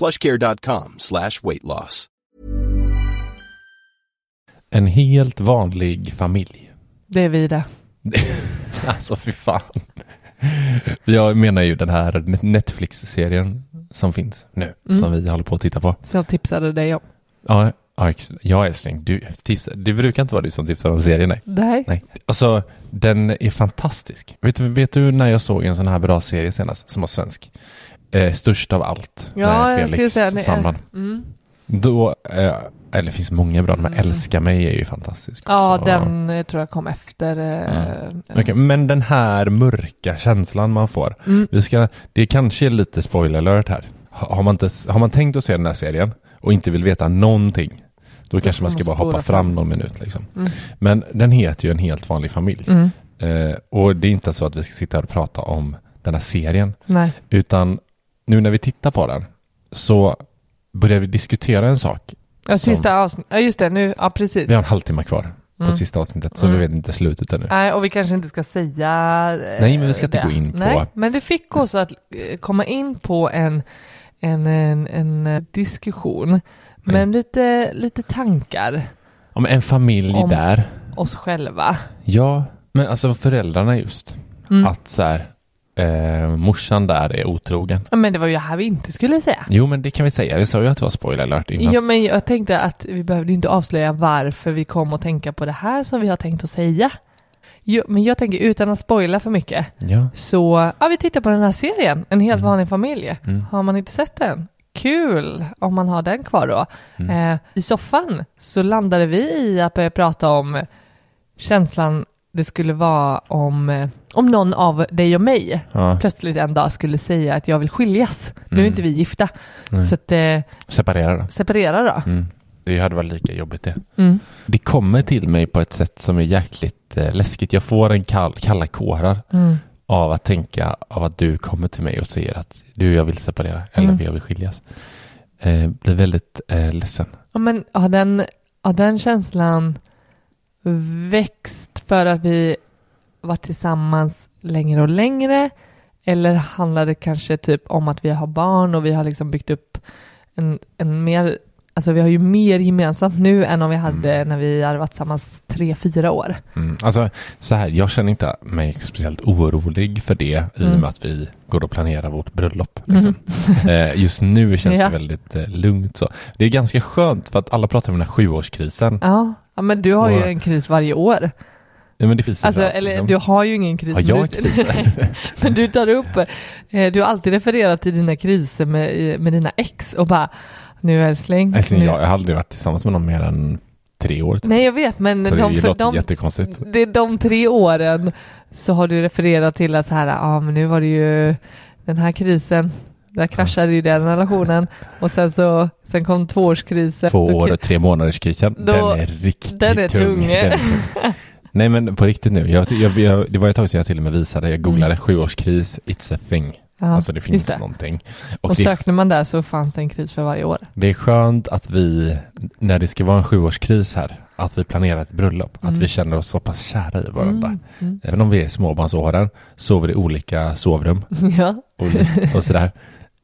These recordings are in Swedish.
plushcare.com slash weight loss. En helt vanlig familj. Det är vi det. alltså fy fan. Jag menar ju den här Netflix-serien som finns nu, Mm. som vi håller på att titta på. Så jag tipsade dig om. Ja, ja, älskling, du, tips, det brukar inte vara du som tipsar om serien, nej. Nej. nej. Alltså, den är fantastisk. Vet vet du när jag såg en sån här bra serie senast, som var svensk? Eh, störst av allt, Ja, med jag skulle Felix säga det Sandman. Mm. Då, eh, eller det finns många bra, men Älska mig är ju fantastisk. Ja, Så- den eh, tror jag kom efter. eh, Mm. Okej, men den här mörka känslan man får. Mm. Vi ska, det kanske är lite spoiler alert här. Ha- Har man, inte, har man tänkt att se den här serien och inte vill veta någonting, då kanske man ska bara hoppa fram. någon minut. Liksom. Mm. Men den heter ju En helt vanlig familj. Mm. Eh, och det är inte så att vi ska sitta här och prata om den här serien, Nej. utan nu när vi tittar på den så börjar vi diskutera en sak. Ja, sista avsnitt. Ja, just det. Nu, ja, precis. Vi har en halvtimme kvar på Mm. sista avsnittet, så Mm. vi vet inte slutet ännu. Nej, och vi kanske inte ska säga eh, Nej, men vi ska inte det. gå in på- Nej, men det fick oss att eh, komma in på en, en, en, en eh, diskussion. Men lite, lite tankar. Om en familj Om- där Oss själva. Ja, men alltså föräldrarna just. Mm. Att så här, eh, morsan där är otrogen. Ja, Men det var ju det här vi inte skulle säga. Jo, men det kan vi säga. Jag sa ju att det var spoiler alert innan. Ja, men jag tänkte att vi behövde inte avslöja varför vi kom att tänka på det här som vi har tänkt att säga. Jo, men jag tänker utan att spoila för mycket. Ja. Så, ja vi tittar på den här serien, En helt vanlig familj. Mm. Har man inte sett den? Kul om man har den kvar då. Mm. Eh, I soffan så landade vi i att börja prata om känslan det skulle vara om, eh, om någon av dig och mig Ja. plötsligt en dag skulle säga att jag vill skiljas. Nu är Mm. inte vi gifta, Nej. så att, eh, Separera då. separera då. Mm. Det hade varit lika jobbigt det. Mm. Det kommer till mig på ett sätt som är jäkligt eh, läskigt. Jag får en kall, kalla kårar Mm. av att tänka av att du kommer till mig och säger att du, jag vill separera eller Mm. jag vill skiljas. Eh, blir väldigt eh, ledsen. Ja, men har den, har den känslan växt för att vi varit tillsammans längre och längre? Eller handlar det kanske typ om att vi har barn och vi har liksom byggt upp en, en mer, alltså vi har ju mer gemensamt nu än om vi hade när vi hade varit tillsammans tre, fyra år. Mm. Alltså, så här, jag känner inte mig speciellt orolig för det i och Mm. med att vi går och planerar vårt bröllop. Liksom. Eh, just nu känns Ja. det väldigt eh, lugnt. Så. Det är ganska skönt för att alla pratar om den här sjuårskrisen. Ja, ja men du har ju Och- en kris varje år. Ja, men det finns Alltså, överallt, eller liksom. du har ju ingen kris. Har men jag du- kriser? Men du tar upp, eh, du har alltid refererat till dina kriser med, med dina ex och bara, nu älskling. Älskling, nu. jag, jag har aldrig varit tillsammans med någon mer än tre år. typ. Nej jag vet men så de, för de, jättekonstigt. det är de tre åren så har du refererat till att så här, ja men nu var det ju den här krisen, där kraschade ju den relationen och sen så, sen kom tvåårskrisen. Två år och tre månaders krisen. Då- den är riktigt den är tung. Den är tung. Nej men på riktigt nu. Jag, jag, jag, det var ett tag sedan jag till och med visade. Jag googlade Mm. sjuårskris, it's a thing. Ja, alltså det finns det. någonting. Och, Och, det, sökte man där så fanns det en kris för varje år. det är skönt att vi, när det ska vara en sjuårskris här, att vi planerar ett bröllop. Att Mm. vi känner oss så pass kära i varandra. Mm, mm. Även om vi är i småbarnsåren, sover i olika sovrum Ja, och, och sådär.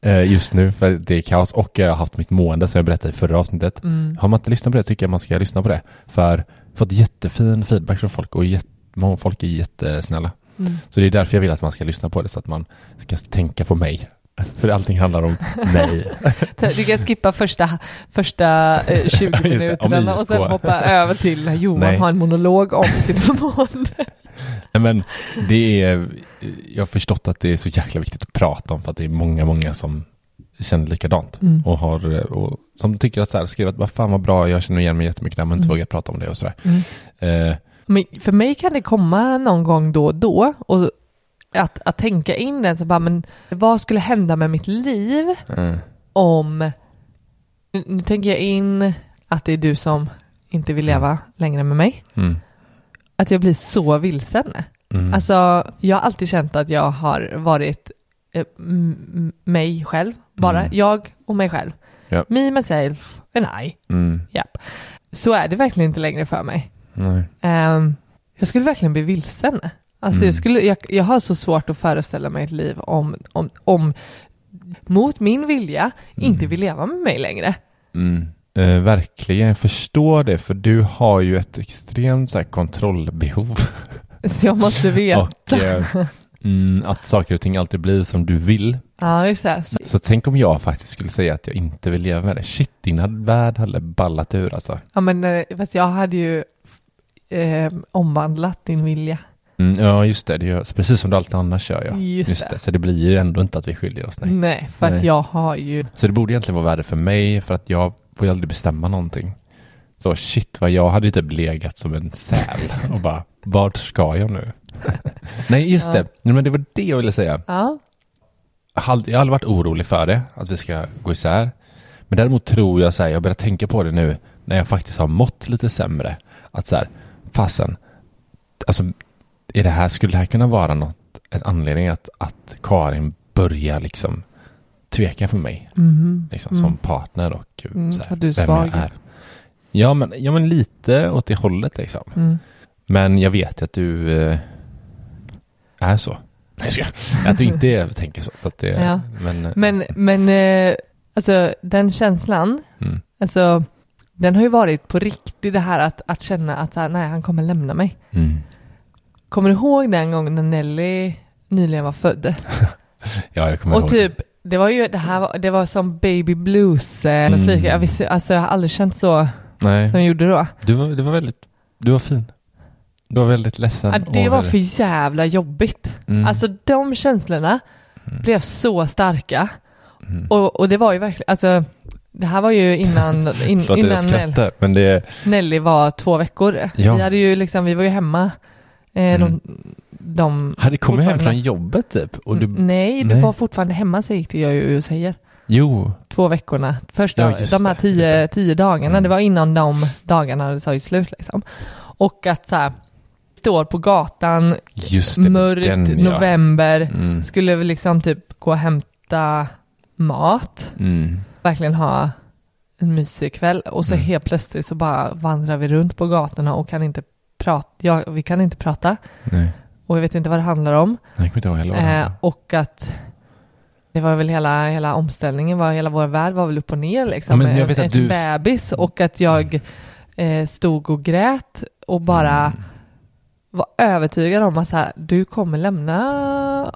Eh, Just nu, för det är kaos. Och jag har haft mitt mående som jag berättade i förra avsnittet. mm. Har man inte lyssnat på det tycker jag man ska lyssna på det. För fått jättefin feedback från folk och jätte, folk är jättesnälla. Mm. Så det är därför jag vill att man ska lyssna på det så att man ska tänka på mig. För allting handlar om mig. Du kan skippa första, första eh, 20 Just det, om minuterna och sen hoppa över till Johan Nej. har en monolog om sin mående. Nej, Men det är, jag har förstått att det är så jäkla viktigt att prata om för att det är många, många som känner likadant. Mm. Och, har, och som tycker att så här, skriver att vad fan vad bra, jag känner igen mig jättemycket där men inte Mm. vågar prata om det och sådär. Mm. Eh, Men för mig kan det komma någon gång då och då och att, att tänka in det, så bara, men vad skulle hända med mitt liv om, nu, tänker jag in att det är du som inte vill leva längre med mig, mm, att jag blir så vilsen. mm, Alltså, jag har alltid känt att jag har varit eh, mig själv, bara Mm. jag och mig själv. Ja. Me, myself and I. mm, Så är det verkligen inte längre för mig. nej. Ehm, jag skulle verkligen bli vilsen. Alltså Mm. jag, skulle, jag, jag har så svårt att föreställa mig ett liv om, om, om mot min vilja inte vill leva med mig längre. Mm. Eh, verkligen, jag förstår det för du har ju ett extremt så här, kontrollbehov. Så jag måste veta. och eh, mm, att saker och ting alltid blir som du vill. Ja, just det. Så, Så tänk om jag faktiskt skulle säga att jag inte vill leva med det. Shit, din värld hade ballat ur alltså. ja, men eh, fast jag hade ju eh, omvandlat din vilja. Mm, ja, just det. det gör, precis som du alltid annars gör. Ja. Just, Just det. det. Så det blir ju ändå inte att vi skiljer oss. Nej. Nej, för att jag har ju... Så det borde egentligen vara värde för mig för att jag får ju aldrig bestämma någonting. Så shit vad jag hade ju typ legat som en säl och bara, vart ska jag nu? Nej, just Ja. det. Men det var det jag ville säga. Ja, Jag har aldrig varit orolig för det, att vi ska gå isär. Men däremot tror jag så här, jag börjar tänka på det nu när jag faktiskt har mått lite sämre. Att så här, fasen, alltså är det här, skulle det här kunna vara något, en anledning att, att Karin börjar liksom tveka på mig? mhm. liksom, Mm. som partner och Mm, så här, att du är vem svag. jag är. Ja men, ja, men lite åt det hållet liksom. Mm. Men jag vet att du eh, är så. Nej, ska Att du inte tänker så. så att det, Ja. Men, eh, Men, men eh, alltså den känslan, mm, alltså den har ju varit på riktigt det här att, att känna att nej, han kommer lämna mig. mm. Kommer du ihåg den gången när Nelly nyligen var född? Ja, jag kommer Och ihåg. typ, det var ju det här, var- det var som baby blues, eh, Mm. mm. jag, visste, alltså, jag har aldrig känt så Nej, som jag gjorde då. du var, det var väldigt, du var fin. Du var väldigt ledsen. Ja, det var för jävla jobbigt. mm, Alltså de känslorna Mm. blev så starka. mm. Och, och det var ju verkligen, alltså det här var ju innan, in, Förlåt innan Nell, skrattar, men det Nelly var två veckor. Ja. Vi hade ju liksom, vi var ju hemma. Eh, Mm. de, de hade kommit hem från jobbet typ. Och du, Mm, Nej, du Nej. var fortfarande hemma säger jag ju och säger. jo, Två veckorna. Första, Ja, de här tio, tio dagarna, Mm. det var innan de dagarna hade tagit slut liksom. Och att så här, står på gatan, just det. mörkt, den, ja. november, Mm, skulle vi liksom typ gå och hämta mat, mm, verkligen ha en mysig kväll och så Mm. helt plötsligt så bara vandrar vi runt på gatorna och kan inte prata, ja, vi kan inte prata nej. och jag vet inte vad det handlar om. Nej, inte ihåg heller Eh, och att det var väl hela, hela omställningen, var, hela vår värld var väl upp och ner liksom. Ja, men jag En- vet att en du- bebis och att jag eh, stod och grät och bara Mm. Var övertygad om att så här, du kommer lämna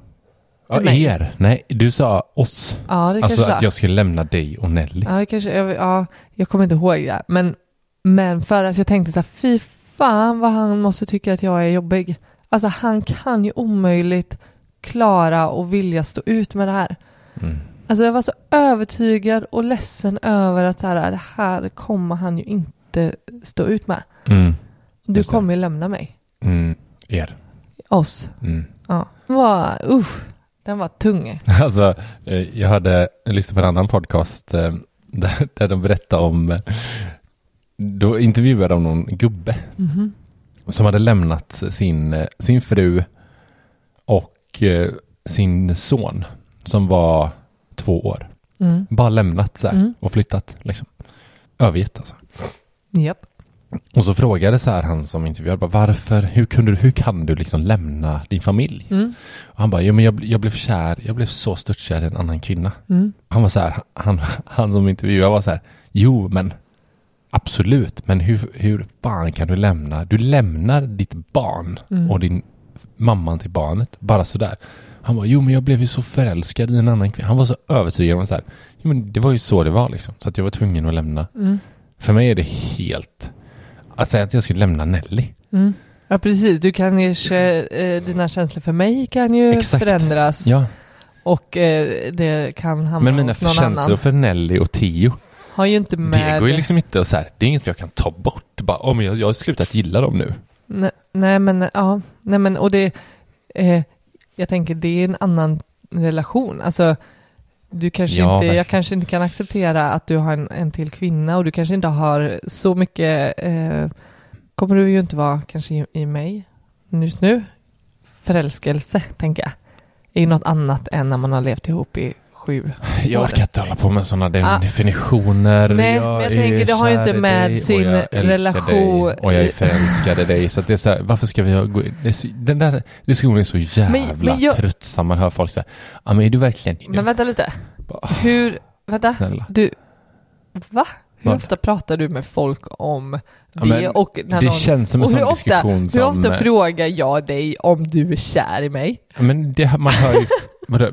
Ja, mig. er. Nej, du sa oss. Ja, det Alltså kanske att jag skulle lämna dig och Nelly. Ja, det kanske, jag, ja, jag kommer inte ihåg det. Men, men för att jag tänkte så här, fy fan vad han måste tycka att jag är jobbig. Alltså han kan ju omöjligt klara och vilja stå ut med det här. Mm. Alltså jag var så övertygad och ledsen över att så här, det här kommer han ju inte stå ut med. Mm. Du kommer ju lämna mig. Mm. Er. Oss. Mm. Ja. Var, usch, den var tung. Alltså, eh, jag hade jag lyssnade på en annan podcast eh, där, där de berättade om, eh, då intervjuade de någon gubbe Mhm. som hade lämnat sin, sin fru och sin son som var två år. Mm. Bara lämnat så här Mm. och flyttat liksom. Övergett alltså. Japp. Och så frågade så här han som intervjuade, bara, varför, hur, kunde du, hur kan du liksom lämna din familj? Mm. Och han bara, jo men jag, jag blev kär, jag blev så störtkär i en annan kvinna. Mm. Han var så här, han, han som intervjuade var så här, jo men absolut, men hur, hur fan kan du lämna, du lämnar ditt barn Mm. och din mamman till barnet bara sådär. Han var, jo men jag blev ju så förälskad i en annan kvinna. Han var så övertygad om så här, jo men det var ju så det var liksom. Så att jag var tvungen att lämna. Mm. För mig är det helt, att säga att jag skulle lämna Nelly. Mm. Ja, precis. Du kan ju, eh, dina känslor för mig kan ju Exakt. förändras Ja, och eh, det kan hamna men mina hos någon känslor annan. för Nelly och Tio Har ju inte med... Det går ju liksom inte att så här, det är inget jag kan ta bort. Bara, oh, men jag, jag har slutat gilla dem nu. Nej, nej men, ja, nej men och det, eh, jag tänker det är en annan relation. Alltså, du kanske Ja, inte, jag kanske inte kan acceptera att du har en, en till kvinna och du kanske inte har så mycket, eh, kommer du ju inte vara kanske i, i mig just nu. Förälskelse, tänker jag, är ju något annat än när man har levt ihop i sju Jag orkar inte hålla på med sådana Ah. definitioner. Nej, men jag tänker, det har ju inte med dig sin och jag älskar relation- Dig och jag är förälskad i dig. Så att det är så här, varför ska vi ha, den där diskussionen är så jävla men jag- tröttsam. Man hör folk säga, ja men är du verkligen Men vänta lite, Bara, hur, vänta, Snälla. du, va? Hur Vad? ofta pratar du med folk om Ja, det men och när det någon... känns som en hur sån ofta, diskussion hur som... ofta frågar jag dig om du är kär i mig? Men det, man hör ju,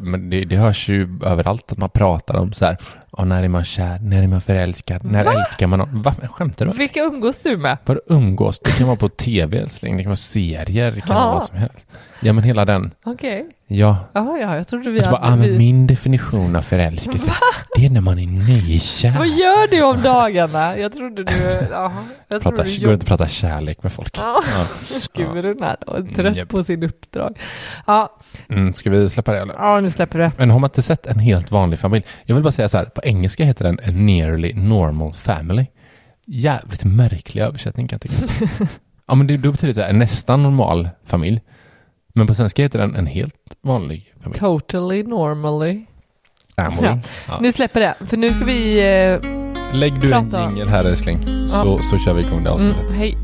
men det, det hörs ju överallt att man pratar om så här, ja, när är man kär, när är man förälskad, när Va? älskar man någon? Va? Skämtar du? Vilka umgås du med? Vadå umgås? Det kan vara på tv älskling, det kan vara serier, det kan Ja. vara vad som helst. Ja men hela den, Okej. ja. Ja, ja, jag trodde vi Och så bara, ah, hade... men min definition av förälskelse, det är när man är nykär. Vad gör du om dagarna? Jag trodde du... Jaha, jag Prata, trodde du går inte att prata kärlek med folk. Ja, Ja. Gud, här och är trött Japp. på sin uppdrag. Ja, Mm, ska vi släppa det eller? ja, nu släpper det. Men har man inte sett en helt vanlig familj? Jag vill bara säga så här, på engelska heter den a nearly normal family. Jävligt märklig översättning kan jag tycka. ja men det, då betyder det så här, en nästan normal familj. Men på svenska heter den en helt vanlig familj. Totally normally. Family. Ja. Ja. Nu släpper det, för nu ska vi... Eh, Lägg du en Prata. jingel här älskling, så, så kör vi igång det avsnittet. mm, hej.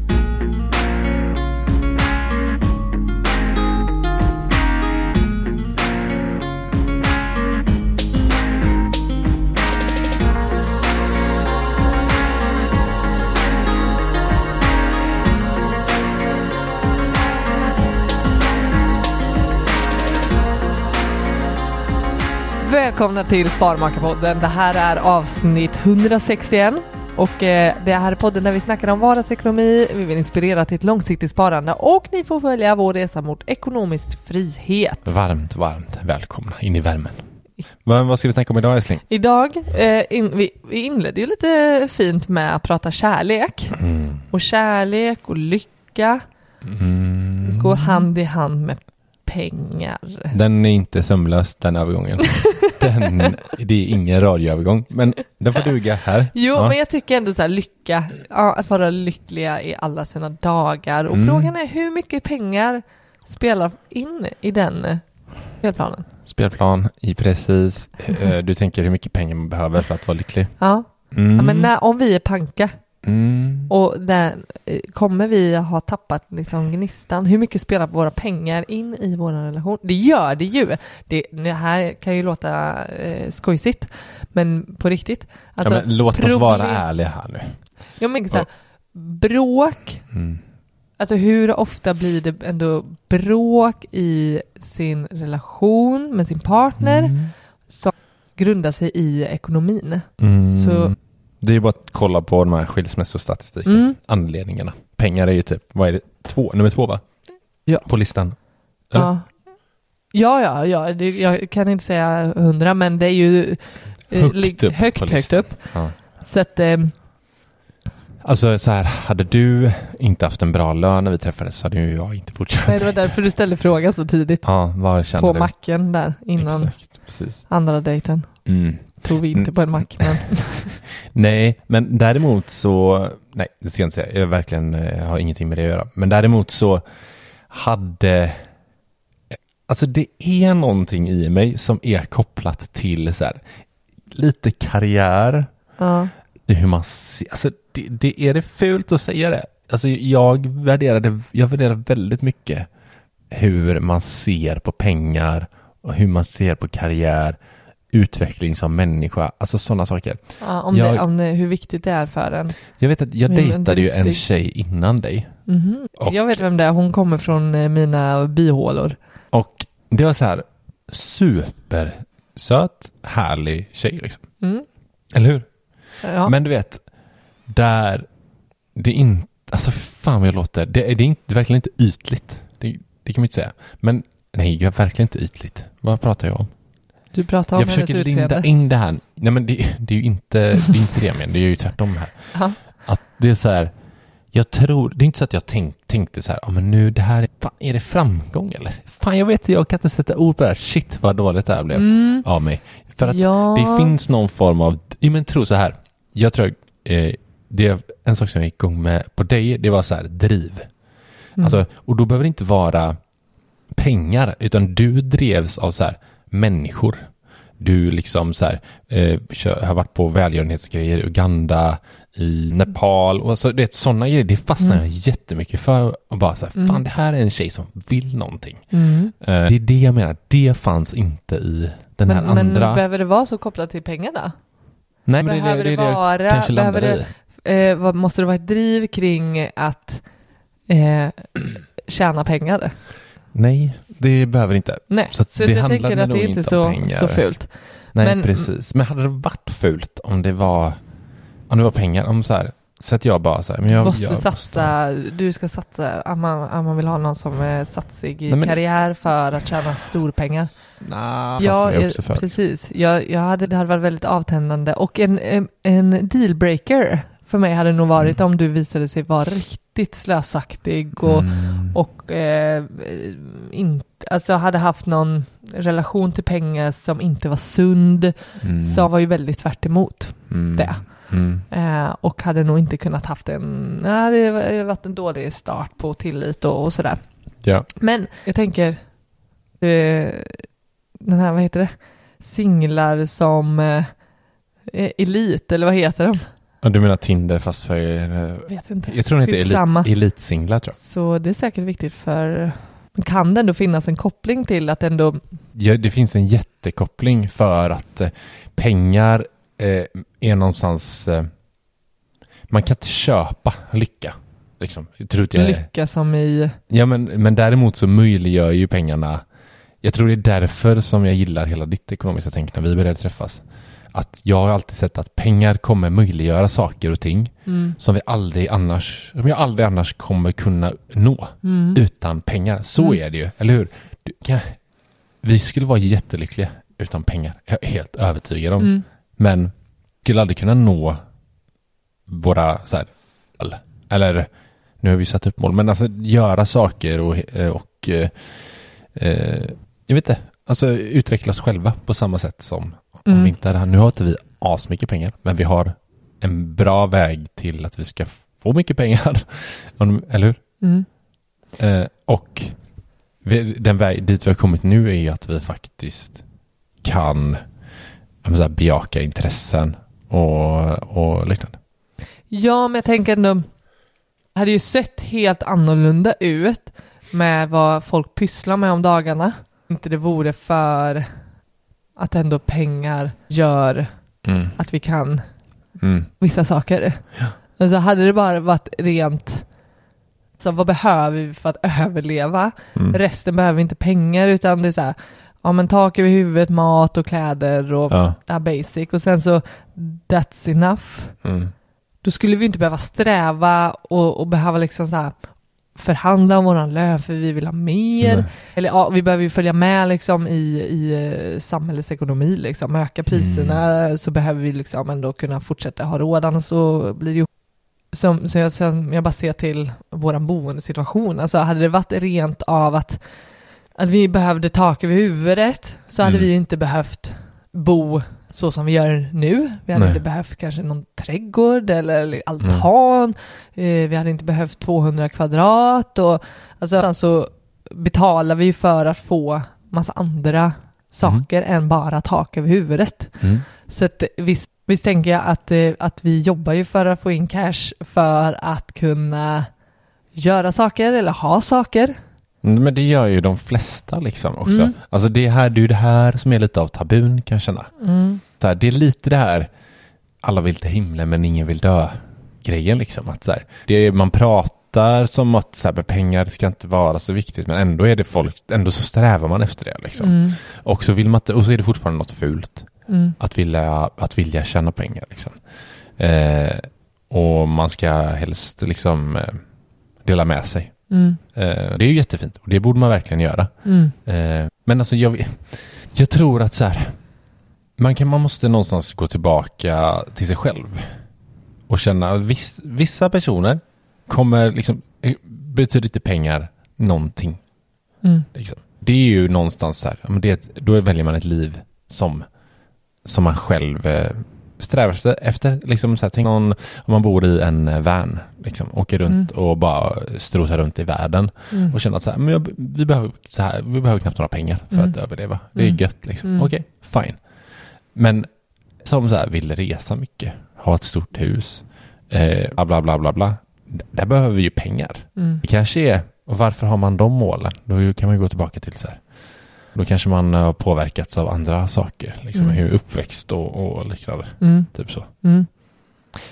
Välkomna till Sparmakarpodden. Det här är avsnitt 161 och eh, det här är podden där vi snackar om vardagsekonomi, vi vill inspirera till ett långsiktigt sparande och ni får följa vår resa mot ekonomisk frihet. Varmt, varmt välkomna in i värmen. Men vad ska vi snacka om idag älskling? Idag, eh, in, vi, vi inledde ju lite fint med att prata kärlek Mm. och kärlek och lycka Mm. går hand i hand med pengar. Den är inte sömlös den övergången. Den, det är ingen radioövergång, men den får duga här. Jo, Ja. men jag tycker ändå så här lycka, ja, att vara lyckliga i alla sina dagar. Och Mm. frågan är hur mycket pengar spelar in i den eh, spelplanen? Spelplan i precis. Eh, Du tänker hur mycket pengar man behöver för att vara lycklig. Ja, Mm. ja men när, om vi är panka Mm. och där, eh, kommer vi ha tappat liksom gnistan? Hur mycket spelar våra pengar in i vår relation? Det gör det ju. Det, det här kan ju låta eh, skojsigt, men på riktigt. Alltså, ja, men låt oss problem- vara ärliga här nu. Jag menar så här, bråk Mm. Alltså hur ofta blir det ändå bråk i sin relation med sin partner Mm. som grundar sig i ekonomin? Mm. Så- Det är ju bara att kolla på de här skilsmässostatistiken. Mm. Anledningarna. Pengar är ju typ, vad är det? Två, nummer två va? Ja. På listan. Eller? Ja, ja, ja, ja det, jag kan inte säga hundra, men det är ju eh, Högt upp högt, högt upp. Ja. Så att, eh, Alltså så här, hade du inte haft en bra lön när vi träffades så hade ju jag inte fortsatt. nej, det var därför du ställde frågan så tidigt. Ja, vad känner På du? macken där innan Exakt, andra dejten. Mm. Tror vi inte Mm. på en mack, men Nej, men däremot så, nej det ska jag inte säga, jag verkligen jag har ingenting med det att göra. Men däremot så hade, alltså det är någonting i mig som är kopplat till så här, lite karriär, Ja. det hur man ser, alltså det, det är det fult att säga det. Alltså jag värderar det, jag värderar väldigt mycket hur man ser på pengar och hur man ser på karriär, utveckling som människa, alltså sådana saker. Ja, om Jag- det, om det, hur viktigt det är för en. Jag vet att jag men dejtade ju en tjej innan dig Mhm. Och- Jag vet vem det är, hon kommer från eh, mina bihålor. och det var så här supersöt, härlig tjej liksom. Mm. Eller hur? Ja. Men du vet, där det inte, alltså fan vad jag låter, det är, det är, inte, det är verkligen inte ytligt. Det, det kan man inte säga. Men nej, jag är verkligen inte ytligt. Vad pratar jag om? Du pratar om jag hennes försöker linda utseende. in det här. Nej men det, det är ju inte det, är inte det jag menar, det är ju tvärtom här. Att det är så här, jag tror, det är inte så att jag tänk, tänkte så här, ja men nu det här, är, fan, är det framgång eller? Fan jag vet jag kan inte sätta ord på det här, shit vad dåligt det här blev Mm. av mig. För att ja. det finns någon form av, ja, men tro så här, jag tror, eh, det en sak som jag gick igång med på dig, det var så här driv. Mm. Alltså, och då behöver det inte vara pengar, utan du drevs av så här människor. Du liksom så här, eh, har varit på välgörenhetsgrejer i Uganda, i Nepal och så, det sådana grejer, det fastnar Mm. jag jättemycket för. Och bara så här, Mm. fan det här är en tjej som vill någonting. Mm. Eh, det är det jag menar, det fanns inte i den här men, andra. men behöver det vara så kopplat till pengarna? Nej, men behöver det, det, det det vara- kanske landar behöver i. Eh, vad, måste det vara ett driv kring att eh, tjäna pengar? Nej, det behöver inte. Nej, Så så, det jag handlar tänker att det nog är inte så, pengar. så fult. Nej, Men- precis. Men hade det varit fult om det var, om det var pengar, om så här, så att jag bara så här, men jag måste jag satsa, du ska satsa, om man, om man vill ha någon som är satsig i Nej, men- karriär för att tjäna storpengar. Nah, Ja, jag jag- för. precis. Jag, jag hade, det hade varit väldigt avtändande och en, en, en dealbreaker för mig hade nog varit Mm. om du visade sig vara riktigt slösaktig och, Mm. och eh, inte, alltså hade haft någon relation till pengar som inte var sund, Mm. som var ju väldigt tvärt emot. Mm. det. Mm. Eh, och hade nog inte kunnat haft en, nej, det har varit en dålig start på tillit och, och sådär. Ja. Men jag tänker, eh, den här, vad heter det, singlar som eh, elit, eller vad heter de? Du menar Tinder fast för, eh, Jag vet inte. jag tror inte elit, Skitsamma. elitsinglar tror Så det är säkert viktigt för, kan det ändå finnas en koppling till att ändå, jag. Ja, det finns en jättekoppling för att eh, pengar eh, är någonstans, eh, man kan inte köpa lycka. Liksom. Jag jag, lycka som i, Ja, men, men däremot så möjliggör ju pengarna. Jag tror det är därför som jag gillar hela ditt ekonomiska tänk när vi började träffas. Att jag har alltid sett att pengar kommer möjliggöra saker och ting mm, som vi aldrig annars, som jag aldrig annars kommer kunna nå mm, utan pengar. Så Mm. är det ju, eller hur? Du, kan, vi skulle vara jättelyckliga utan pengar. Jag är helt övertygad om. mm, Men skulle aldrig kunna nå våra så här. Eller nu har vi satt upp mål, men alltså göra saker och, eh, och eh, eh, jag vet inte, alltså utveckla oss själva på samma sätt som om Mm. vi inte hade, nu har inte vi asmycket pengar, men vi har en bra väg till att vi ska få mycket pengar. Eller hur? mm, Eh, och vi, den väg dit vi har kommit nu är att vi faktiskt kan här, bejaka intressen och, och liknande. Ja, men jag tänker ändå, det hade ju sett helt annorlunda ut med vad folk pysslar med om dagarna. Inte det vore för att ändå pengar gör Mm. att vi kan Mm. vissa saker. Ja. Alltså hade det bara varit rent, så vad behöver vi för att överleva? Mm. Resten behöver inte pengar utan det är så här, ja men tak över huvudet, mat och kläder och Ja. ja, basic och sen så that's enough. Mm. Då skulle vi inte behöva sträva och, och behöva liksom så här förhandla om våran lön för vi vill ha mer. Nej. Eller ja, vi behöver ju följa med liksom i, i eh, samhällets ekonomi liksom. Öka priserna så behöver vi liksom ändå kunna fortsätta ha råd annars så blir det ju som, så jag, som jag bara ser till våran boendesituation. Alltså hade det varit rent av att, att vi behövde tak över huvudet så hade Mm. vi inte behövt bo så som vi gör nu. Vi hade Nej. inte behövt kanske någon trädgård eller altan. Eh, vi hade inte behövt 200 kvadrat och alltså så betalar vi ju för att få massa andra saker än bara tak över huvudet. Mm. Så att visst, visst tänker jag att, eh, att vi jobbar ju för att få in cash för att kunna göra saker eller ha saker. Mm, Men det gör ju de flesta liksom också. Mm. Alltså det, här, det är ju det här som är lite av tabun kan jag känna. Så här, det är lite det här, alla vill till himlen men ingen vill dö grejen liksom. Att så här, det är, man pratar som att så här, med pengar ska inte vara så viktigt men ändå är det folk, ändå så strävar man efter det liksom. Och så vill man och så är det fortfarande något fult. Att, vilja, att vilja tjäna pengar liksom. Eh, och man ska helst liksom eh, dela med sig. Eh, det är ju jättefint och det borde man verkligen göra. Eh, men alltså jag, jag tror att så här, man, kan, man måste någonstans gå tillbaka till sig själv och känna att viss, vissa personer kommer liksom, eh, betyder inte pengar någonting. Liksom. Det är ju någonstans så här, men det, då väljer man ett liv som, som man själv eh, strävar efter. Liksom så här, tänk någon, om man bor i en eh, van, liksom, åker runt och bara strosar runt i världen och känner att så här, men jag, vi, behöver, så här, vi behöver knappt några pengar för att överleva. Det är gött liksom. Okej, fine. Men som så här vill resa mycket, ha ett stort hus, eh, bla bla bla bla Där behöver vi ju pengar. Det kanske är, och varför har man de målen? Då kan man ju gå tillbaka till så här. Då kanske man har påverkats av andra saker, liksom hur uppväxt och, och liknande. Typ så.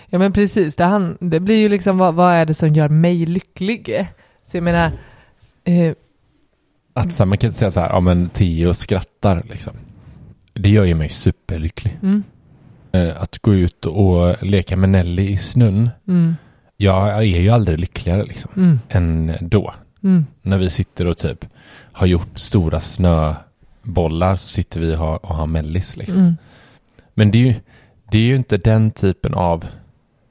Ja men precis, det, han, det blir ju liksom vad, vad är det som gör mig lycklig? Så jag menar, eh, Att så här, man kan inte säga så här, ja men Theo skrattar liksom. Det gör ju mig superlycklig. mm, Eh, att gå ut och leka med Nelly i snön. mm, Jag är ju aldrig lyckligare liksom. mm, Än då. mm, När vi sitter och typ har gjort stora snöbollar så sitter vi och har, och har mellis liksom. mm. Men det är, ju, det är ju inte den typen av...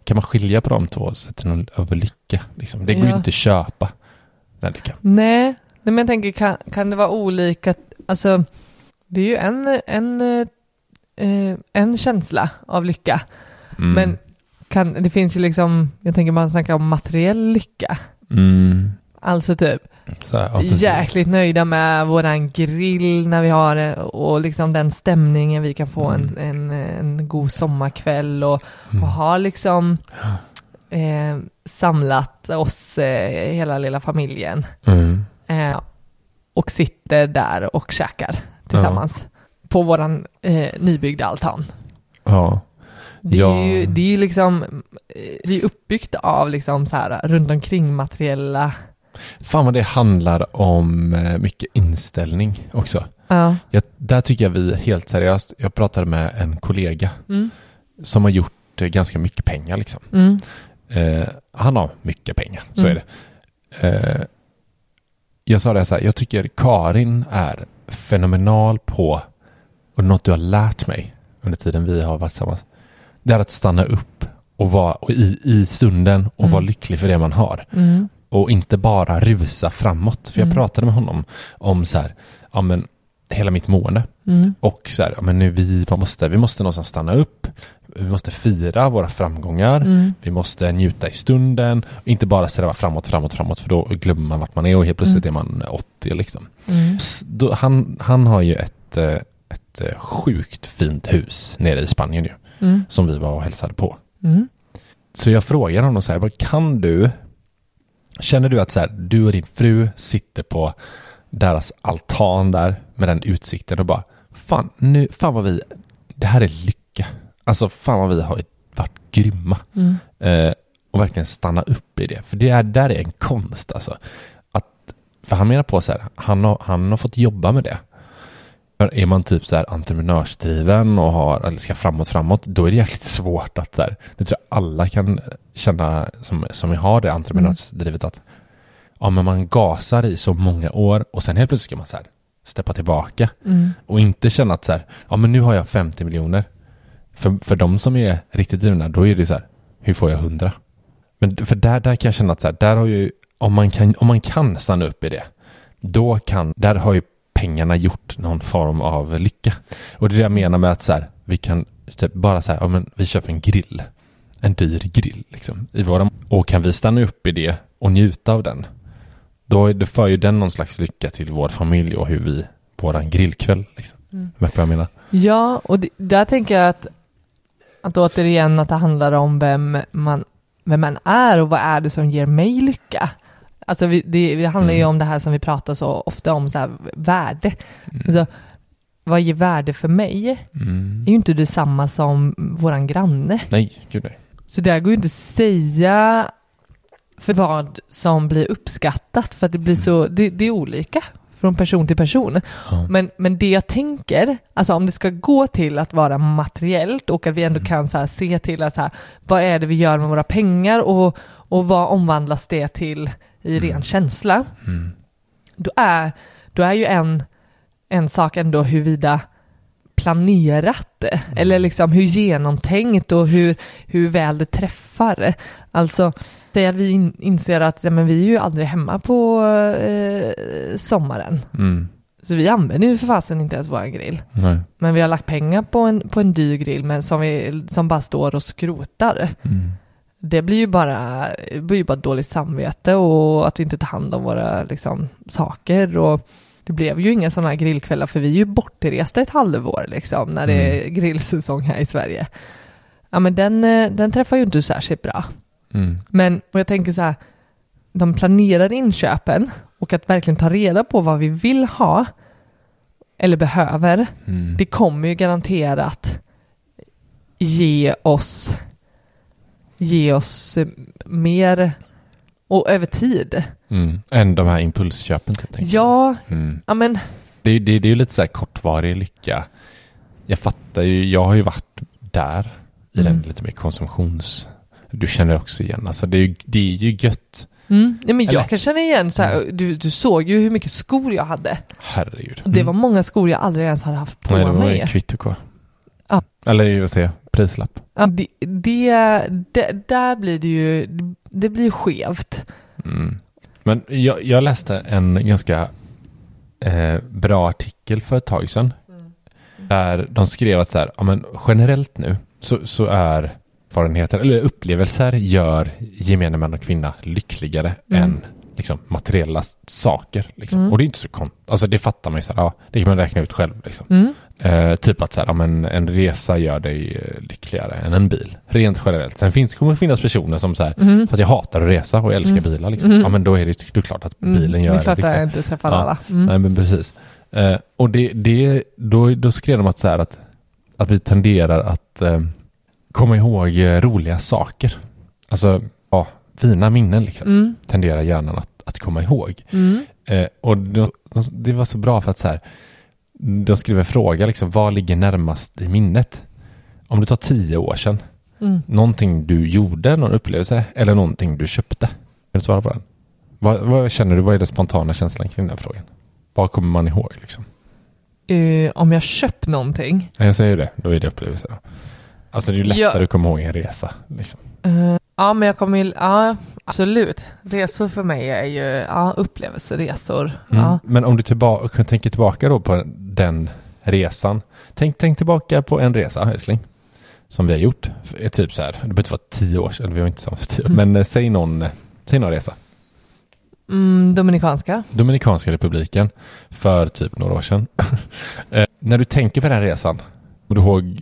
Kan man skilja på de två sätten över lycka? Liksom? Det går ju Ja. inte att köpa. Nej, nej, men jag tänker kan, kan det vara olika, alltså det är ju en, en, eh, en känsla av lycka. Mm. Men kan, det finns ju liksom, jag tänker man snackar om materiell lycka. Mm. Alltså typ här, ja, jäkligt nöjda med våran grill när vi har det och liksom den stämningen vi kan få en, en, en god sommarkväll och, och ha liksom eh, samlat oss eh, hela lilla familjen Mm. eh, och sitter där och käkar tillsammans på våran eh, nybyggda altan. Ja. Det är Ja. ju det är ju liksom, eh, det är uppbyggt av liksom så här runt omkring materiella, Fan vad det handlar om eh, mycket inställning också. ja, Jag, där tycker jag vi helt seriöst, jag pratade med en kollega mm, som har gjort eh, ganska mycket pengar liksom. mm, Eh, han har mycket pengar, så Mm. är det. Eh, jag sa det så här, jag tycker Karin är fenomenal på, och något du har lärt mig under tiden vi har varit tillsammans, det är att stanna upp och vara och i, i stunden och Mm. vara lycklig för det man har. mm, Och inte bara rusa framåt. För jag Mm. pratade med honom om så här, ja men hela mitt mående. mm, Och så här, ja men nu vi måste, vi måste någonstans stanna upp. Vi måste fira våra framgångar. mm, Vi måste njuta i stunden. Inte bara sträva framåt, framåt, framåt. För då glömmer man vart man är och helt plötsligt är man 80 liksom. mm, Då, han, han har ju ett, eh, ett eh, sjukt fint hus nere i Spanien ju. mm, Som vi var och hälsade på. mm, Så jag frågar honom så här, vad kan du, känner du att så här, du och din fru sitter på deras altan där med den utsikten och bara, fan, nu, fan vad vi, det här är lycka. Alltså fan vad vi har varit grymma. mm, Eh, och verkligen stanna upp i det. För det är, där är en konst alltså. Att, för han menar på så här, han har, han har fått jobba med det. För är man typ så här entreprenörsdriven och har, eller ska framåt, framåt, då är det jäkligt svårt att så här, det tror jag alla kan känna som, som har det entreprenörsdrivet att ja, men man gasar i så många år och sen helt plötsligt ska man så här steppa tillbaka mm, och inte känna att så här, ja men nu har jag 50 miljoner. För, för de som är riktigt drivna, då är det så här, hur får jag 100? Men för där, där kan jag känna att så här, där har ju, om man, kan, om man kan stanna upp i det, då kan, där har ju pengarna gjort någon form av lycka. Och det är det jag menar med att så här, vi kan typ bara så här, ja men vi köper en grill. En dyr grill liksom. I våra, och kan vi stanna upp i det och njuta av den, då det för ju den någon slags lycka till vår familj och hur vi våran grillkväll. Liksom. Mm. Vet vad jag menar? Ja, och det, där tänker jag att, att återigen att det handlar om vem man, vem man är och vad är det som ger mig lycka. Alltså vi, det, det handlar ju Mm. om det här som vi pratar så ofta om, så här, värde. Mm. Alltså, vad ger värde för mig Mm. är ju inte detsamma som våran granne. Nej, gud nej. Så det går ju inte att säga för vad som blir uppskattat för att det blir så, det, det är olika från person till person. Ja. Men, men det jag tänker, alltså om det ska gå till att vara materiellt och att vi ändå kan så se till att så här, vad är det vi gör med våra pengar och, och vad omvandlas det till i ren känsla. Mm. Då är, då är ju en, en sak ändå huruvida planerat det, eller liksom hur genomtänkt och hur, hur väl det träffar. Alltså, säg att vi in, inser att ja, men vi är ju aldrig hemma på eh, sommaren. Mm. Så vi använder ju för fasen inte ens vår grill. Nej. Men vi har lagt pengar på en, på en dyr grill men som, vi, som bara står och skrotar. Mm. Det blir ju bara, det blir ju bara dåligt samvete och att vi inte tar hand om våra liksom, saker. Och det blev ju inga sådana här grillkvällar för vi är ju bortresta ett halvår liksom när det är grillsäsong här i Sverige. Ja men den, eh, den träffar ju inte särskilt bra. Mm. Men och jag tänker så här, de planerade inköpen och att verkligen ta reda på vad vi vill ha eller behöver, Mm. det kommer ju garanterat ge oss ge oss eh, mer och över tid. Mm. Än de här impulsköpen typ. Ja, Mm. ja men Det, är- det, det är ju lite så här kortvarig lycka. Jag fattar ju, jag har ju varit där i Mm. den lite mer konsumtions... Du känner också igen, alltså det är ju, det är ju gött. Mm. Nej, men Eller- jag kan känna igen så här, du, du såg ju hur mycket skor jag hade. Herregud. Och det Mm. var många skor jag aldrig ens hade haft på Nej, det var mig. ju kvitto kvar. Ja. Eller vad säger jag, prislapp. Ja, det, det, det, där blir det ju, det blir skevt. Mm. Men jag, jag läste en ganska eh, bra artikel för ett tag sedan. Där de skrev att så här, ja, men generellt nu så, så är erfarenheter eller upplevelser gör gemene man och kvinna lyckligare Mm. än liksom, materiella saker. Liksom. Mm. Och det är inte så konstigt. Alltså det fattar man ju så här, ja, det kan man räkna ut själv. Liksom. Mm. Eh, typ att så här, ja, men en resa gör dig eh, lyckligare än en bil. Rent generellt. Sen finns, kommer det finnas personer som så här, Mm. fast jag hatar att resa och älskar Mm. bilar. Liksom. Mm. Ja men då är det ju klart att Mm. bilen gör Det är klart att lyckligare. jag inte träffar Ja. alla. Mm. Nej men precis. Eh, och det, det, då, då skrev de att, så här, att, att vi tenderar att eh, komma ihåg eh, roliga saker. Alltså, ja, fina minnen liksom. Mm. Tenderar hjärnan att, att komma ihåg. Mm. Eh, och de, det var så bra för att så här, de skrev en fråga liksom, vad ligger närmast i minnet? Om du tar tio år sedan, Mm. någonting du gjorde, någon upplevelse eller någonting du köpte. Kan du svara på den? Vad, vad känner du, vad är den spontana känslan kring den frågan? Vad kommer man ihåg liksom? Eh, om jag köpt någonting. Jag säger det, då är det upplevelse. Då. Alltså det är ju lättare Ja. att komma ihåg en resa. Liksom. Eh, ja, men jag kommer ju, ja, absolut. Resor för mig är ju, ja, upplevelseresor. Mm. Ja. Men om du tillba- tänker tillbaka då på den resan. Tänk, tänk tillbaka på en resa, älskling. Som vi har gjort. För- Typ så här, det behöver inte vara tio år sedan, vi har inte samma tio år. Mm. Men eh, säg någon, eh, säg någon resa. Mm, Dominikanska. Dominikanska republiken för typ några år sedan. eh, när du tänker på den resan, kommer du ihåg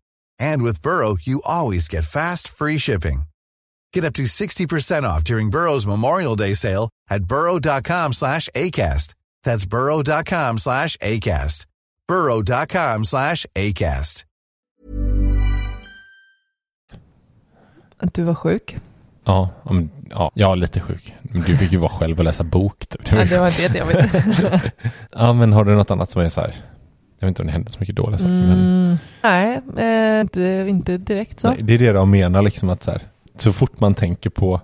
And with Burrow, you always get fast, free shipping. Get up to 60% off during Burrow's Memorial Day sale at burrow.com slash ACAST. That's burrow.com slash ACAST. burrow.com slash ACAST. Att du var sjuk. Ja, om, ja, jag är lite sjuk. Du fick ju vara själv och läsa bok. Typ. Ja, det var inte jättejobbigt. ja, men har du något annat som är så här? Jag vet inte om det händer så mycket dåliga saker. Men Mm, nej, eh, inte, inte direkt så. Nej, det är det de menar, liksom att så, här, så fort man tänker på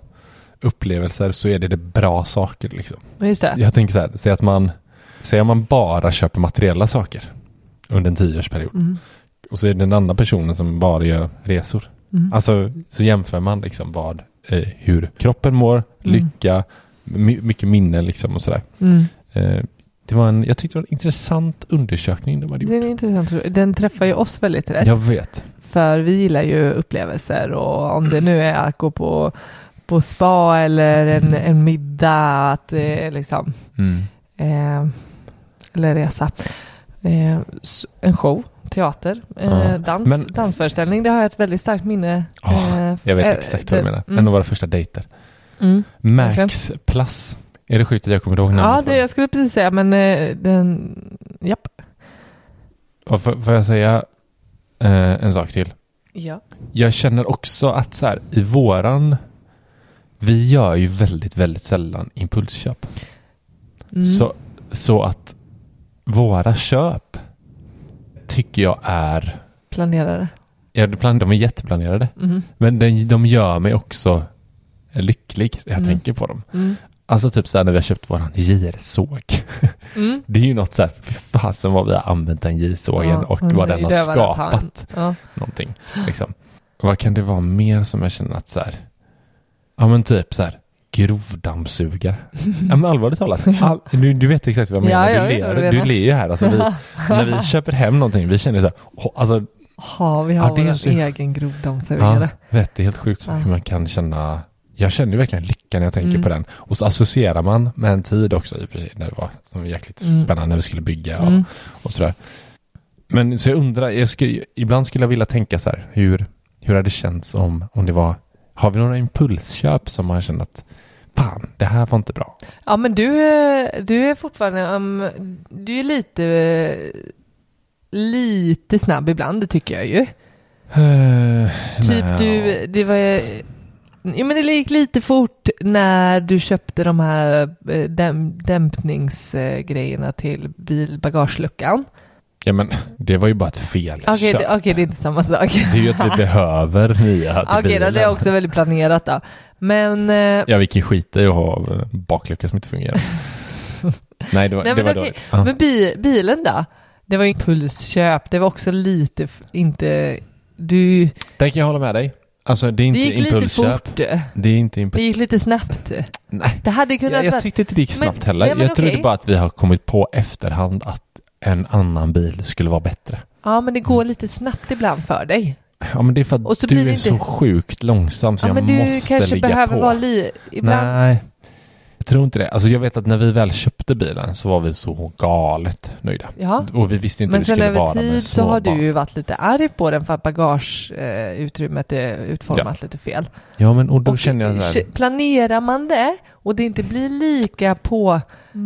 upplevelser så är det det bra saker. Liksom. Men Just det. Jag tänker så här, säg att man, säg att man bara köper materiella saker under en tioårsperiod. Mm. Och så är det den andra personen som bara gör resor. Mm. Alltså så jämför man liksom vad, eh, hur kroppen mår, Mm. lycka, my, mycket minne liksom och sådär. Mm. Eh, det var en, jag tyckte det var en intressant undersökning de hade Det är gjort. en intressant Den träffar ju oss väldigt rätt. Jag vet. För vi gillar ju upplevelser och om det nu är att gå på, på spa eller en, en middag, att är liksom, Mm. eh, eller resa. Eh, en show, teater, eh, dans, men- dansföreställning. Det har jag ett väldigt starkt minne. Eh, Jag vet eh, exakt vad du menar. mm. En av våra första dejter. Mm. Max Plus. Är det sjukt att jag kommer ihåg namnet? Ja, det, jag skulle precis säga, men eh, den, japp. Och får, får jag säga eh, en sak till? Ja. Jag känner också att så här, i våran, vi gör ju väldigt, väldigt sällan impulsköp. Mm. Så, så att våra köp tycker jag är, Planerare. ja, de är jätteplanerade, Mm. men de, de gör mig också lycklig när jag Mm. tänker på dem. Mm. Alltså typ så här när vi har köpt våran girsåg. Mm. Det är ju något så här, fy fasen vad vi har använt den gisågen Ja, och vad den har skapat. Ja. någonting. Liksom. Vad kan det vara mer som jag känner att så här, ja men typ så här, grovdammsugare. ja men allvarligt talat, all, du, du vet exakt vad jag Ja, menar. jag du, ler, du ler ju här. Alltså, vi, när vi köper hem någonting, vi känner så här, åh, alltså, Ja, vi har Ja, vår egen ja, grovdammsugare. vet, det är helt sjukt så Ja. hur man kan känna, jag känner ju verkligen lycka när jag tänker Mm. på den. Och så associerar man med en tid också i och för sig, när det var som jäkligt Mm. spännande när vi skulle bygga och, Mm. och sådär. Men så jag undrar, jag skulle, ibland skulle jag vilja tänka så här, hur, hur hade det känts om, om det var, har vi några impulsköp som man känner att fan, det här var inte bra? Ja, men du, är- du är fortfarande, um, du är lite, lite snabb ibland, det tycker jag ju. Uh, Typ du, det var, ja men det gick lite fort när du köpte de här eh, däm, dämpningsgrejerna till bilbagageluckan. Ja men det var ju bara ett fel Okej, det, okej, det är inte samma sak. Det är ju att vi behöver nya till Okej, bilen. det är också väldigt planerat då. Men, eh, Ja, vi kan skita i att ha eh, baklucka som inte fungerar. Nej, det var, Nej, det men var dåligt. Men bi, bilen då? Det var ju impulsköp, det var också lite, inte, du, Där kan jag hålla med dig. Alltså det är det inte gick lite fort. Det är inte Det impuls... gick lite snabbt. Nej. Det hade kunnat Jag, jag tyckte inte det gick Men- snabbt heller. nej, men jag trodde okej. bara att vi har kommit på efterhand att en annan bil skulle vara bättre. Ja, men det går lite snabbt ibland för dig. Ja men det är för att du det är inte- så sjukt långsam så Ja, jag men du måste kanske ligga behöver på. vara li... Ibland. Nej, tror inte det. Alltså jag vet att när vi väl köpte bilen så var vi så galet nöjda. Ja. Och vi visste inte Men hur det sen skulle över vara med tid så har du ju varit lite arg på den för att bagageutrymmet är utformat lite fel. Ja men och då Och känner jag så här, Planerar man det och det inte blir lika på...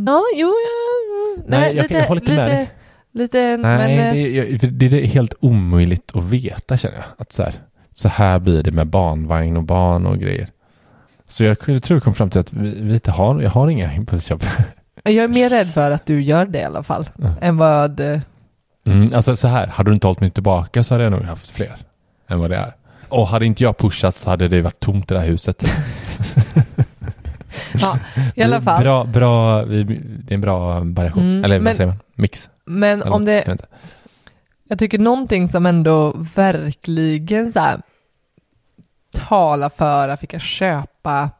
Ja, jo, ja... mm, Nej, jag- jag håller inte lite, med dig. Lite, Nej, men... eh, det, är, jag- det är helt omöjligt att veta känner jag. Att så här, så här blir det med barnvagn och barn och grejer. Så jag, jag tror jag kom fram till att vi, vi inte har, jag har inga impulsköp. Jag är mer rädd för att du gör det i alla fall. Ja. Än vad... eh, Mm, alltså så här, hade du inte hållit mig tillbaka så hade jag nog haft fler än vad det är. Och hade inte jag pushat så hade det varit tomt i det här huset. Ja, i alla fall. Bra, bra, vi- det är en bra variation. Mm, Eller men- vad säger man? Mix. Men om något, jag det... inte. Jag tycker någonting som ändå verkligen så här, talar för att vi kan köpa,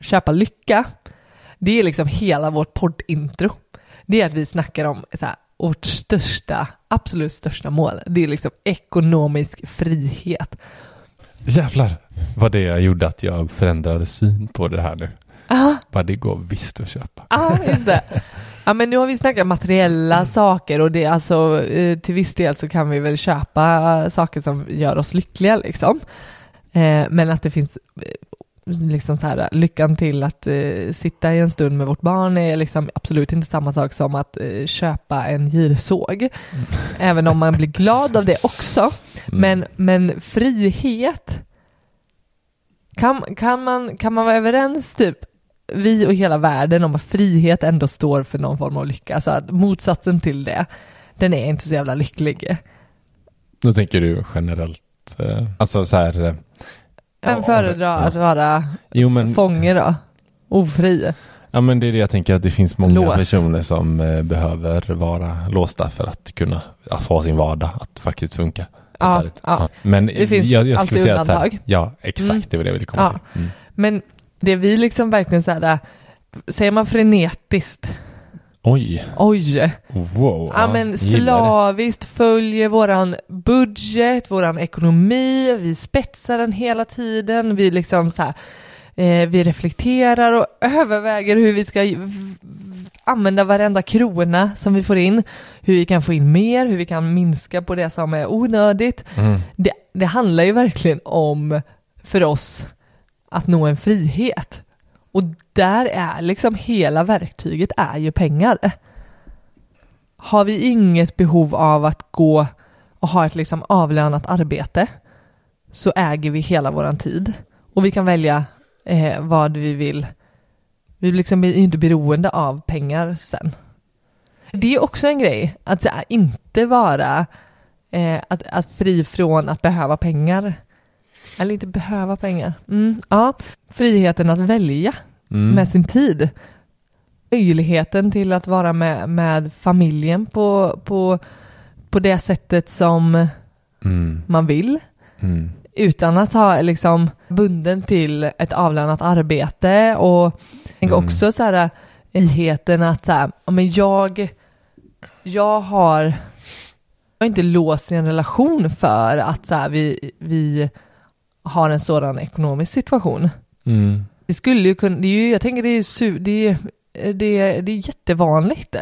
köpa lycka. Det är liksom hela vårt poddintro. Det är att vi snackar om så här, vårt största, absolut största mål. Det är liksom ekonomisk frihet. Jävlar vad det gjorde att jag förändrade syn på det här nu. Ja, Bara det går visst att köpa. ah, just det. Ja, men nu har vi snackat materiella saker och det är alltså eh, till viss del så kan vi väl köpa saker som gör oss lyckliga liksom. Eh, men att det finns eh, liksom så här, lyckan till att eh, sitta i en stund med vårt barn är liksom absolut inte samma sak som att eh, köpa en girsåg. Även om man blir glad av det också. Mm. Men, men frihet, kan, kan, man, kan man vara överens typ vi och hela världen om att frihet ändå står för någon form av lycka. Alltså att motsatsen till det, den är inte så jävla lycklig. Då tänker du generellt, eh, alltså så här. eh, Vem ja, föredrar ja. att vara Jo men, fånge då? Ofri? ja men det är det jag tänker att det finns många Låst. personer som eh, behöver vara låsta för att kunna att få sin vardag att faktiskt funka. Ja, ärligt. ja. Men Det finns jag, jag alltid skulle säga att så här, undantag. ja exakt Mm. det var det jag ville komma Ja. till. Mm. Men det vi liksom verkligen så här, säger man frenetiskt? Oj, Oj! wow. Ja men slaviskt följer våran budget, våran ekonomi, vi spetsar den hela tiden, vi liksom så här, eh, vi reflekterar och överväger hur vi ska använda varenda krona som vi får in, hur vi kan få in mer, hur vi kan minska på det som är onödigt. Mm. Det, det handlar ju verkligen om, för oss, att nå en frihet. Och där är liksom hela verktyget är ju pengar. Har vi inget behov av att gå och ha ett liksom avlönat arbete så äger vi hela våran tid och vi kan välja eh, vad vi vill. Vi liksom är ju inte beroende av pengar sen. Det är också en grej, att här, inte vara eh, att, att fri från att behöva pengar. Eller inte behöva pengar. Mm, ja, friheten att välja Mm. med sin tid. Möjligheten till att vara med, med familjen på, på, på det sättet som Mm. man vill. Mm. Utan att ha liksom bunden till ett avlönat arbete och Mm. också så här friheten att så här, men jag, jag har, jag har inte låst i en relation för att så här, vi, vi har en sådan ekonomisk situation. Mm. Det skulle ju kunna, det är ju, jag tänker det är, su, det är, det är, det är jättevanligt.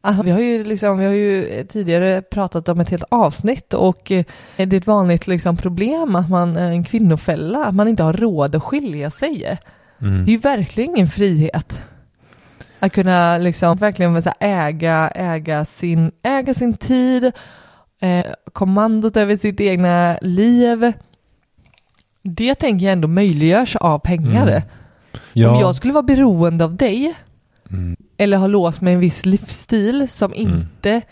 Ah, Vi har ju liksom, vi har ju tidigare pratat om ett helt avsnitt och eh, det är ett vanligt liksom problem att man, eh, en kvinnofälla, att man inte har råd att skilja sig. Mm. Det är ju verkligen ingen frihet. Att kunna liksom verkligen äga, äga, sin, äga sin tid, eh, kommandot över sitt egna liv. Det tänker jag ändå möjliggörs av pengar. Mm. Ja. Om jag skulle vara beroende av dig Mm. eller ha låst med en viss livsstil som Mm. inte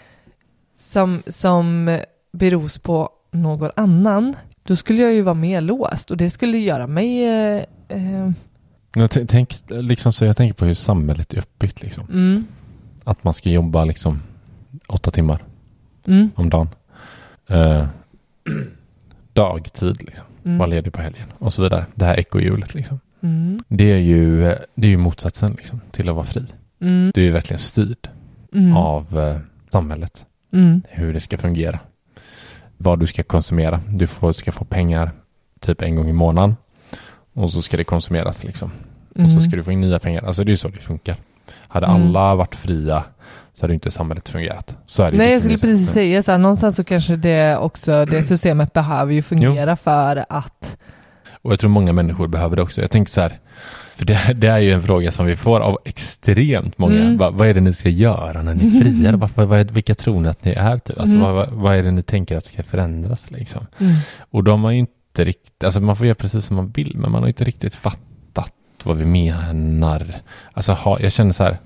som, som beros på någon annan, då skulle jag ju vara mer låst och det skulle göra mig eh, eh, Jag tänk, liksom, så jag tänker på hur samhället är uppbyggt. Liksom. mm, Att man ska jobba liksom, åtta timmar mm, om dagen. Eh, dagtid, liksom. Mm, vara ledig på helgen och så vidare. Det här ekohjulet. Liksom. mm, Det, är ju, det är ju motsatsen liksom, till att vara fri. mm, Du är ju verkligen styrd mm, av eh, samhället. mm, Hur det ska fungera. Vad du ska konsumera. Du får, ska få pengar typ en gång i månaden. Och så ska det konsumeras liksom. Och så mm. ska du få in nya pengar. Alltså det är ju så det funkar. Hade alla varit fria så hade inte samhället fungerat. Nej, jag skulle precis säga så här, någonstans så kanske det också, det systemet behöver ju fungera för att, Och jag tror många människor behöver det också. Jag tänker så här, för det, det är ju en fråga som vi får av extremt många. Mm. Va, vad är det ni ska göra när ni är fria? vad, vilka tror ni att ni är? Typ? Alltså, Mm. vad, vad, är det ni tänker att ska förändras? Liksom? mm, Och då har man ju inte riktigt, alltså man får göra precis som man vill, men man har inte riktigt fattat vad vi menar. Alltså ha, jag känner så här,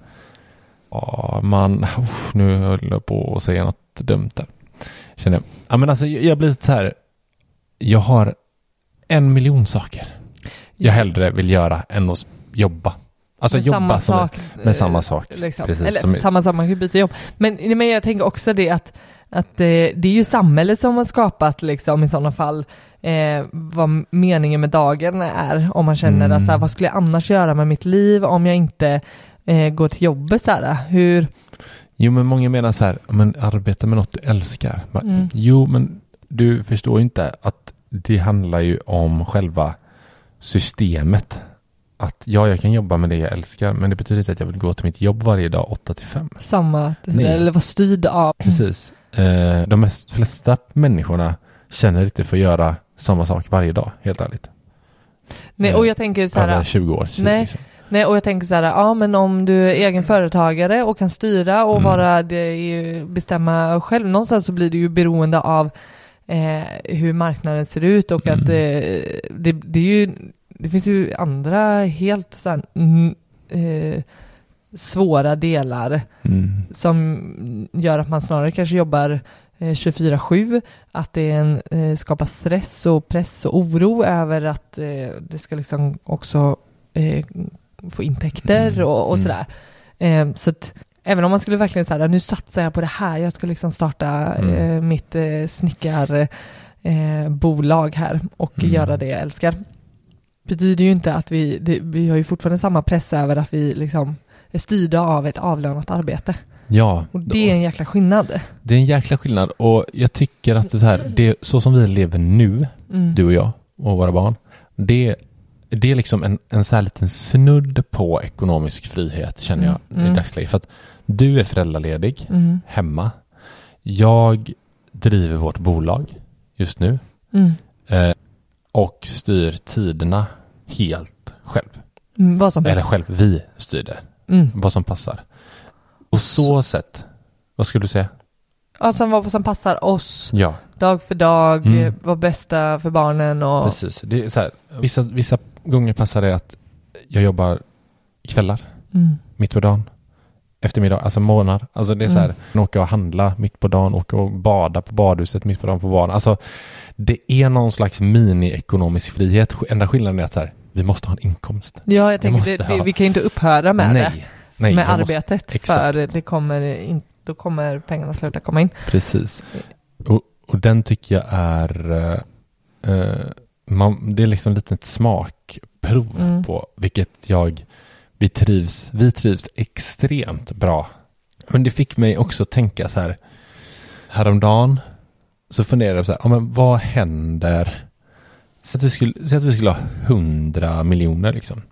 man, usch, nu höll jag på att säga något dumt där. Känner jag. Ja men alltså jag, blir så här, jag har en miljon saker jag hellre vill göra än att jobba. Alltså med jobba samma sak. med samma sak. Liksom. Precis, Eller som- samma sak, man kan ju byta jobb. Men, men jag tänker också det att, att eh, det är ju samhället som har skapat liksom i sådana fall eh, vad meningen med dagen är. Om man känner Mm. att så här, vad skulle jag annars göra med mitt liv om jag inte eh, går till jobbet så här. Hur, Jo men många menar så här, men arbeta med något du älskar. Bara, Mm. Jo men du förstår ju inte att det handlar ju om själva systemet. Att ja, jag kan jobba med det jag älskar, men det betyder inte att jag vill gå till mitt jobb varje dag 8 till 5. samma, Nej. eller vara styrd av. Precis. Eh, de mest, flesta människorna känner inte för att göra samma sak varje dag, helt ärligt. Nej, och jag tänker så här, Över 20 år. 20, Nej. liksom. Nej, och jag tänker så här, ja men om du är egen företagare och kan styra och Mm. vara, det bestämma själv, någonstans så blir du ju beroende av eh, hur marknaden ser ut och att Mm. eh, det, det är ju, det finns ju andra helt så här, eh, svåra delar Mm. som gör att man snarare kanske jobbar eh, 24-7, att det är en, eh, skapar stress och press och oro över att eh, det ska liksom också eh, få intäkter Mm, och, och mm. sådär. Eh, så att även om man skulle verkligen säga nu satsar jag på det här, jag ska liksom starta Mm. eh, mitt eh, snickarbolag eh, här och Mm. göra det jag älskar. Betyder ju inte att vi, det, vi har ju fortfarande samma press över att vi liksom är styrda av ett avlönat arbete. Ja, Och det är en jäkla skillnad. det är en jäkla skillnad och jag tycker att det här, det, så som vi lever nu, Mm. du och jag och våra barn, det, det är liksom en, en så här liten snudd på ekonomisk frihet känner jag Mm, mm. i dagsläget. För att du är föräldraledig Mm. hemma. Jag driver vårt bolag just nu Mm. eh, och styr tiderna helt själv. Mm, vad som Eller själv, vi styr det. Mm. Vad som passar. På så sätt, vad skulle du säga? Ja, som vad som passar oss Ja, dag för dag, Mm. vad bästa för barnen och... precis. Det är så här, vissa, vissa gånger passar det att jag jobbar kvällar, Mm. mitt på dagen, eftermiddag, alltså morgnar. Alltså det är så här, Mm. åka och handla mitt på dagen, åka och bada på badhuset mitt på dagen på vardagen. Alltså det är någon slags mini-ekonomisk frihet. Enda skillnaden är att så här, vi måste ha en inkomst. Ja, jag tänker, måste det, det, vi kan ju inte upphöra med det, nej, nej, med måste- arbetet, exakt. för det kommer in, då kommer pengarna sluta komma in. Precis. Och, och den tycker jag är, eh, man, det är liksom lite ett smakprov Mm. på vilket jag, vi trivs, vi trivs extremt bra. Men det fick mig också tänka så här, häromdagen så funderade jag så här, ja, men vad händer, så att vi skulle, så att vi skulle ha hundra miljoner liksom.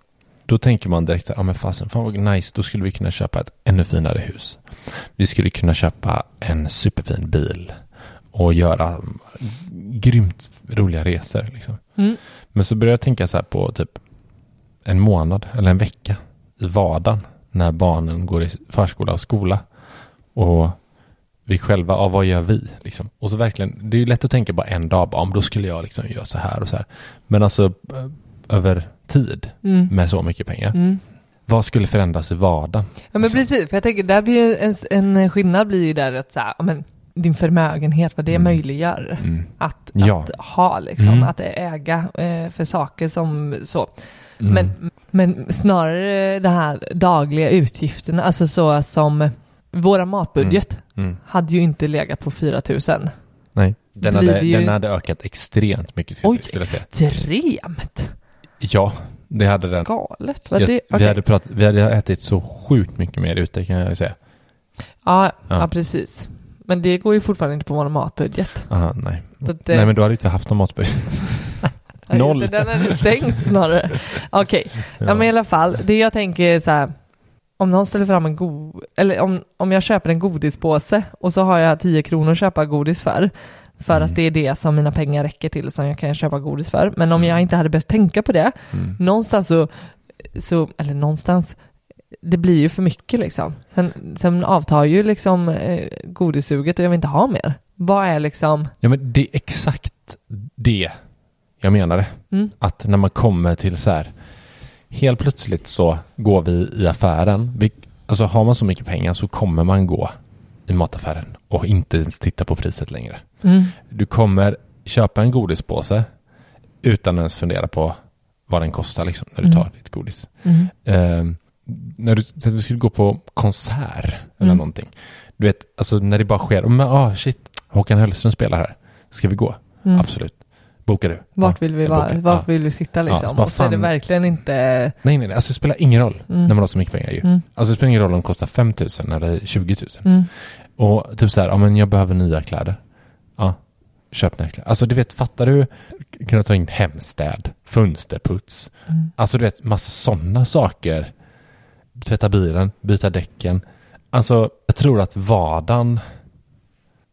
Då tänker man direkt så här, ja men fasen, fan vad nice, då skulle vi kunna köpa ett ännu finare hus. Vi skulle kunna köpa en superfin bil och göra grymt roliga resor. Liksom. Mm. Men så började jag tänka så här på typ en månad eller en vecka i vardagen när barnen går i förskola och skola. Och vi själva, ja, vad gör vi? Liksom. Och så verkligen, det är ju lätt att tänka bara en dag, bara, om då skulle jag liksom göra så här och så här. Men alltså eh, över tid Mm. med så mycket pengar. Mm. Vad skulle förändras i vardagen? Ja men Liksom. precis, för jag tänker där blir ju en, en skillnad blir ju där att så här, men din förmögenhet, vad det Mm. möjliggör Mm. att, Ja. att ha liksom, Mm. att äga eh, för saker som så. Mm. Men, men snarare det här dagliga utgifterna, alltså så som våra matbudget Mm. hade ju inte legat på 4 000. Nej, den hade, ju- den hade ökat extremt mycket Oj, extremt Ja, det hade den. galet. Jag, det, vi, okej. hade pratat, vi hade ätit så sjukt mycket mer ute kan jag säga. ja, Ja. ja. precis. Men det går ju fortfarande inte på vår matbudget. Aha, nej. Så att, eh, Nej men då hade vi inte haft någon matbudget. Ja, just Noll. det, Den är sänkt snarare. Okej, ja. men i alla fall, det jag tänker så här, om någon ställer fram en god, eller om, om jag köper en godispåse och så har jag 10 kronor att köpa godis för, för Mm. att det är det som mina pengar räcker till som jag kan köpa godis för. Men om jag inte hade behövt tänka på det, Mm. någonstans så, så eller någonstans, det blir ju för mycket liksom. Sen, sen avtar ju liksom eh, godissuget och jag vill inte ha mer. Vad är liksom, Ja men det är exakt det jag menade. mm, Att när man kommer till så här, helt plötsligt så går vi i affären. Vi, alltså har man så mycket pengar så kommer man gå i mataffären och inte ens titta på priset längre. mm, Du kommer köpa en godispåse utan ens fundera på vad den kostar liksom, när du Mm. tar ditt godis. mm, Eh, när du, att vi skulle gå på konsert eller Mm. någonting. Du vet, alltså när det bara sker, men ah shit, Håkan Hellström spelar här. Ska vi gå? mm. Absolut. Bokar du? Vart Ja, vill vi jag vara? Vart Ja. vill vi sitta Ja, liksom? så bara och så är det fan- verkligen inte... Nej, nej, nej. Alltså det spelar ingen roll Mm. när man har så mycket pengar ju. Mm. Alltså det spelar ingen roll om det kostar 5 000 eller 20 000. Mm. Och typ så här, ja men jag behöver nya kläder. Ja, köp nya kläder. Alltså du vet, fattar du? Kunna ta in hemstäd, fönsterputs. Mm. Alltså du vet, massa sådana saker. Tvätta bilen, byta däcken. Alltså jag tror att vardagen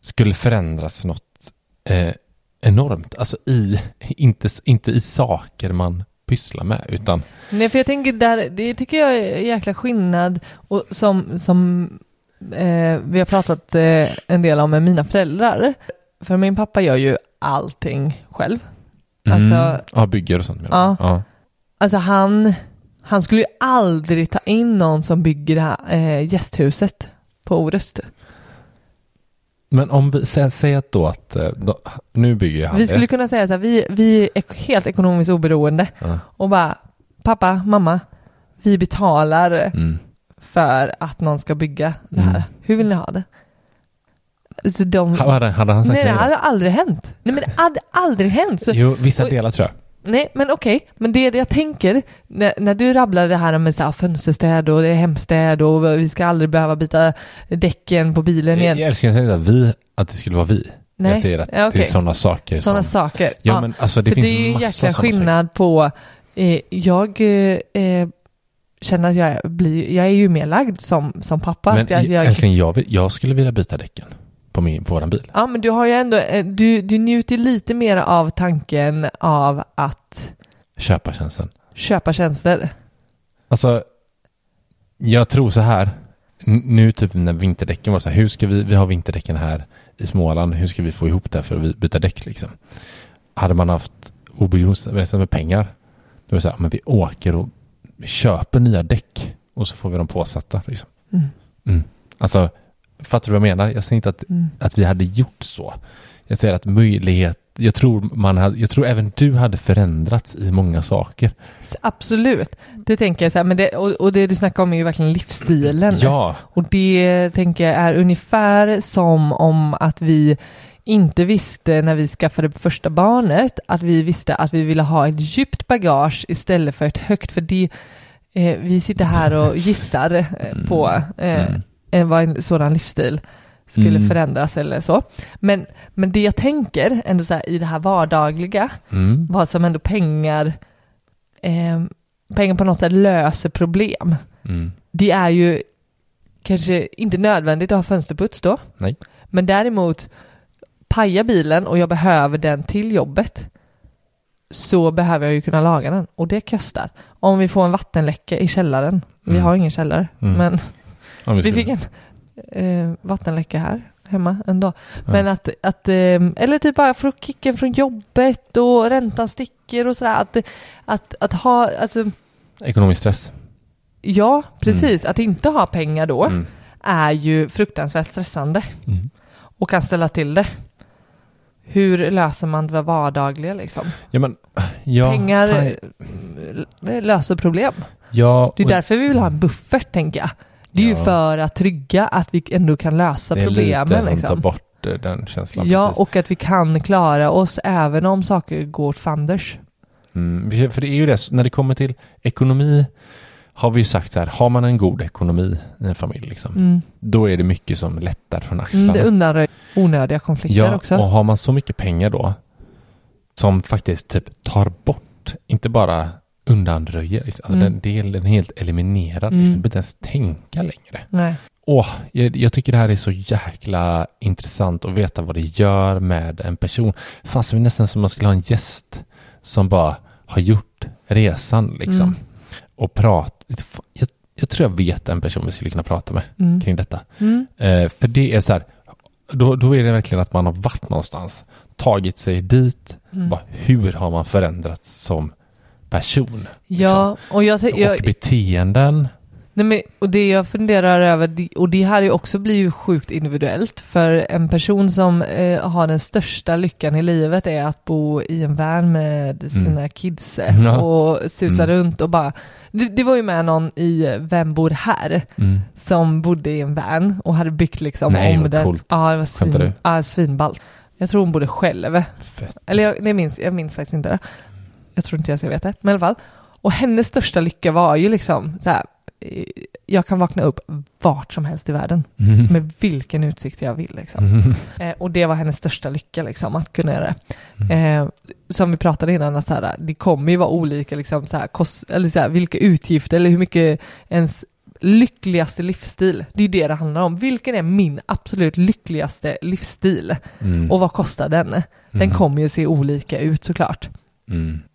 skulle förändras något eh, enormt. Alltså i, inte, inte i saker man pysslar med, utan Nej, för jag tänker där, det tycker jag är jäkla skillnad och som, som eh, vi har pratat eh, en del om med mina föräldrar. För min pappa gör ju allting själv. Alltså, mm, ja, bygger och sånt. Ja. ja. Alltså han, Han skulle ju aldrig ta in någon som bygger det här eh, gästhuset på Orust. Men om vi säger, säger att då att, eh, då, nu bygger han Vi det. skulle kunna säga så här, vi, vi är helt ekonomiskt oberoende Ja. och bara, pappa, mamma, vi betalar Mm. för att någon ska bygga det här. Mm. Hur vill ni ha det? Så de, Hade, hade han sagt nej, det då? hade aldrig hänt. Nej, men det hade aldrig hänt. Så, Jo, vissa och- delar tror jag. Nej, men okej. Men det är det jag tänker, när, när du rabblar det här med så här fönsterstäd och det är hemstäd och vi ska aldrig behöva byta däcken på bilen Jag, igen. jag älskar inte att vi, att det skulle vara vi. Nej. Jag säger att Ja, okej. det är sådana saker Sådana som... saker. Ja, men alltså det För finns det är ju jäkla skillnad på, eh, jag eh, känner att jag blir, jag är ju mer lagd som, som pappa. Men att jag, jag, älskling, jag, jag skulle vilja byta däcken på min, på våran bil. ja men du har ju ändå, eh, du, du njuter lite mer av tanken av att Köpa tjänsten. köpa tjänster. Alltså, jag tror så här. N- Nu typ när vinterdäcken var så här, hur ska vi, vi har vinterdäcken här i Småland, hur ska vi få ihop det för att byta däck liksom? Hade man haft obegränsat med pengar, då är det så här, men vi åker och köper nya däck och så får vi dem påsatta liksom. Mm. Mm. Alltså, fattar du vad jag menar? Jag säger inte att, Mm. att vi hade gjort så. Jag säger att möjlighet, jag tror man hade, jag tror även du hade förändrats i många saker. Absolut, det tänker jag så här, men det, och, och det du snackar om är ju verkligen livsstilen. Ja, Och det tänker jag är ungefär som om att vi inte visste när vi skaffade första barnet att vi visste att vi ville ha ett djupt bagage istället för ett högt. För det, eh, vi sitter här och gissar eh, på eh, Mm. Eh, vad en sådan livsstil skulle Mm. förändras eller så. Men, men det jag tänker ändå så här, i det här vardagliga, mm. vad som ändå pengar, eh, pengar på något sätt löser problem Mm. det är ju kanske inte nödvändigt att ha fönsterputs då. Nej. Men däremot paja bilen och jag behöver den till jobbet så behöver jag ju kunna laga den och det kostar. Om vi får en vattenläcka i källaren, vi Mm. har ingen källare, Mm. men Om vi ska- fick en eh, vattenläcka här hemma en dag. Ja. Men att, att eh, eller typ bara få kicken från jobbet och räntan sticker och sådär. Att, att, att ha, alltså Ekonomisk stress. ja precis, att inte ha pengar då Mm. är ju fruktansvärt stressande Mm. och kan ställa till det. Hur löser man det vardagliga liksom? Ja, men, ja, Pengar fan, eh, löser problem. ja, Det är därför vi vill ha en buffert tänker jag. Det är ju Ja. för att trygga att vi ändå kan lösa det är problemen. lite som tar Liksom. bort eh, den känslan. Ja, precis. och att vi kan klara oss även om saker går åt fanders. Mm, för- det är ju det, när det kommer till ekonomi har vi ju sagt så här, har man en god ekonomi i en familj, liksom, Mm. då är det mycket som lättar från axlarna. Mm, det undanröjer onödiga konflikter ja, också. och har man så mycket pengar då, som faktiskt typ tar bort, inte bara undanröjer, liksom, alltså Mm. den delen är helt eliminerad, Mm. liksom, inte ens tänka längre. Nej. Åh, jag, jag tycker det här är så jäkla intressant att veta vad det gör med en person. Fast det är nästan som man skulle ha en gäst som bara har gjort resan liksom. Mm. Och prat. Jag, jag tror jag vet en person vi skulle kunna prata med Mm. kring detta. Mm. Eh, för det är så här, då, då är det verkligen att man har varit någonstans, tagit sig dit, Mm. bara, hur har man förändrats som person? Ja, och jag, liksom? jag, Och beteenden. Nej, men, och det jag funderar över, och det här är också blir ju sjukt individuellt, för en person som eh, har den största lyckan i livet är att bo i en van med sina kids eh, och susa Mm. runt och bara, det, det var ju med någon i Vem bor här? Mm. som bodde i en van och hade byggt liksom Nej, om vad den. coolt. Ja, det var svin, ja, svinballt. Jag tror hon bodde själv. Fett. Eller jag, minns, jag minns faktiskt inte det. Jag tror inte jag ska veta det, men i alla fall. Och hennes största lycka var ju liksom så här, jag kan vakna upp vart som helst i världen Mm. med vilken utsikt jag vill. Liksom. Mm. Eh, och det var hennes största lycka, liksom, att kunna göra det. Mm. Eh, som vi pratade innan, att så här, det kommer ju vara olika, liksom, så här, kost, eller så här, vilka utgifter eller hur mycket ens lyckligaste livsstil. Det är ju det det handlar om. Vilken är min absolut lyckligaste livsstil? Mm. Och vad kostar den? Den Mm. kommer ju se olika ut såklart.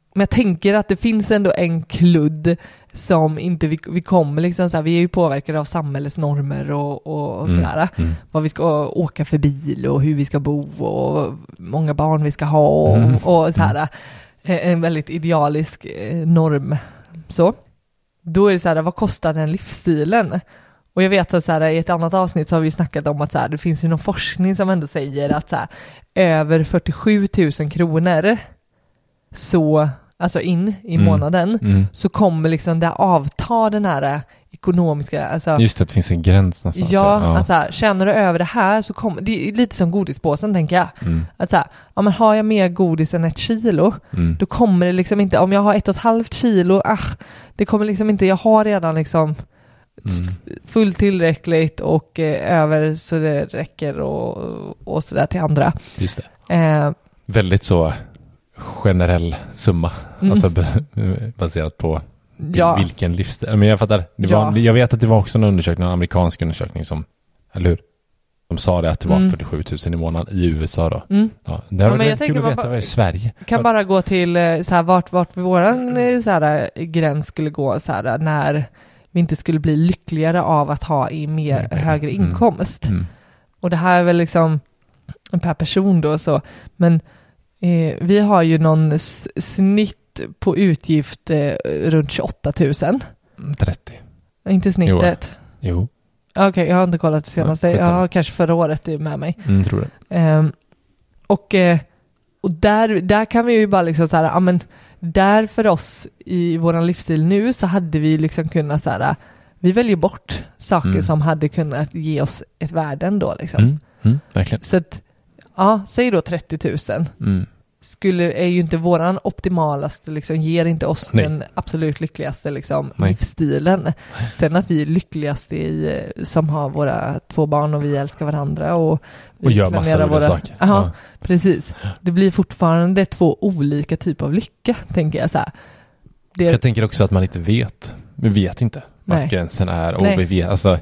Mm. Men jag tänker att det finns ändå en kludd som inte vi, vi kommer liksom så här, vi är ju påverkade av samhällets normer och, och, och Mm. sådär. Mm. Vad vi ska åka för bil och hur vi ska bo och många barn vi ska ha och, Mm. och så här. eh, En väldigt idealisk eh, norm. Så. då är det så här, vad kostar den livsstilen? Och jag vet att så här, i ett annat avsnitt så har vi snackat om att så här, det finns ju någon forskning som ändå säger att så här, över 47 000 kronor så, alltså in i Mm. månaden, Mm. så kommer liksom det avta den här eh, ekonomiska, alltså Just det, det finns en gräns någonstans. Ja, alltså här, tjänar du över det här så kommer, det är lite som godispåsen tänker jag. Mm. Att så här, ja men har jag mer godis än ett kilo, Mm. då kommer det liksom inte, om jag har ett och ett halvt kilo, ah, det kommer liksom inte, jag har redan liksom Mm. fullt tillräckligt och eh, över så det räcker och, och sådär till andra. Just det. Eh, Väldigt så generell summa. Mm. Alltså baserat på ja, vilken livsstil. Men jag fattar. Det var, Ja. Jag vet att det var också en undersökning, en amerikansk undersökning som, eller hur? De sa det att det var Mm. 47 000 i månaden i USA då. mm. Ja, det har Ja, varit kul att veta bara- i Sverige. kan bara gå till eh, så här, vart, vart våran eh, så här, eh, gräns skulle gå så här, när vi inte skulle bli lyckligare av att ha i mer, pengar. högre Mm. inkomst. Mm. Och det här är väl liksom per person då så, men eh, vi har ju någon snitt på utgift eh, runt 28 000. 30. Inte snittet. Jo, Okej, jag har inte kollat det senaste. Ja, jag har kanske förra året med mig. mm, tror det. Ehm, och eh, och där, där kan vi ju bara liksom så här, ja men där för oss i våran livsstil nu så hade vi liksom kunnat så här, vi väljer bort saker Mm. som hade kunnat ge oss ett värde ändå liksom. Mm. Mm, verkligen. Så att, ja, säg då 30 000. Mm. Skulle, är ju inte våran optimalaste, liksom, ger inte oss Nej. den absolut lyckligaste liksom, Nej. livsstilen. Sen att vi är lyckligast i, som har våra två barn och vi älskar varandra och, vi Och gör massa roliga våra, saker. Ja, precis. Det blir fortfarande två olika typer av lycka, tänker jag så. Det, Jag tänker också att man inte vet. Vi vet inte Nej. gränsen är. Och Nej. vi vet, alltså,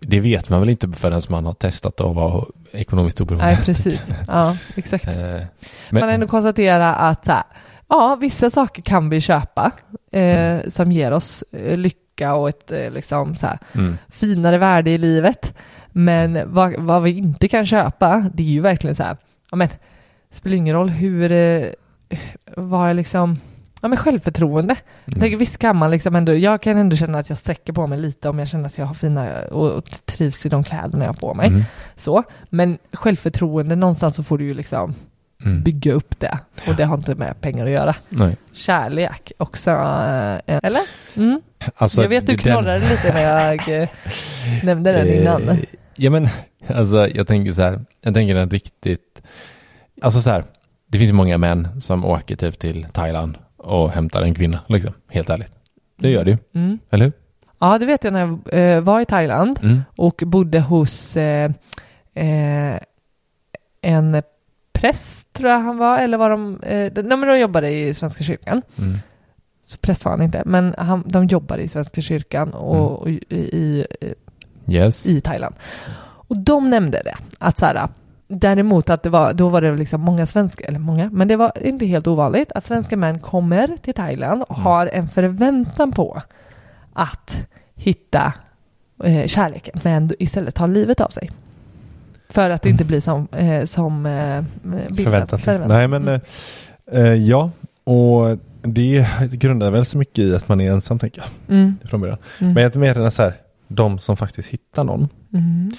det vet man väl inte förrän man har testat att vara ekonomiskt oberoende. nej, precis. Ja, exakt. Eh, man men, ändå konstatera att här, ja, vissa saker kan vi köpa eh, som ger oss eh, lycka och ett eh, liksom, så här, mm, finare värde i livet. Men vad, vad vi inte kan köpa, det är ju verkligen så här, ja men, spelar ingen roll hur, eh, vad jag liksom, ja men självförtroende. Mm, tänker, visst kan man liksom ändå, jag kan ändå känna att jag sträcker på mig lite om jag känner att jag har fina och, trivs i de kläderna jag har på mig. mm, Så, men självförtroende, någonstans så får du ju liksom mm. bygga upp det. Och det har inte med pengar att göra. Nej. Kärlek också, eh, eller? Mm. Alltså, jag vet du den- knorrade lite när jag eh, nämnde den innan. Eh, Ja men, alltså jag tänker så här, jag tänker en riktigt, alltså så här, det finns många män som åker typ till Thailand och hämtar en kvinna, liksom, helt ärligt. Det gör det ju, Mm. eller hur? Ja, det vet jag när jag eh, var i Thailand Mm. och bodde hos eh, eh, en präst, tror jag han var, eller var de, eh, de, nej, men de jobbade i Svenska kyrkan. Mm. Så präst var han inte, men han, de jobbade i Svenska kyrkan och, och i, i, Yes. i Thailand. Och de nämnde det, att så här, däremot att det var, då var det liksom många svenska, eller många, men det var inte helt ovanligt att svenska män kommer till Thailand och Mm. har en förväntan på att hitta eh, kärleken, men istället tar livet av sig. För att det inte blir som, eh, som eh, Förväntat. förväntat. Nej men Mm. eh, eh, ja, och det grundar väl så mycket i att man är ensam tänker jag. Mm. Från början. Mm. Men jag menar så här, de som faktiskt hittar någon. Mm.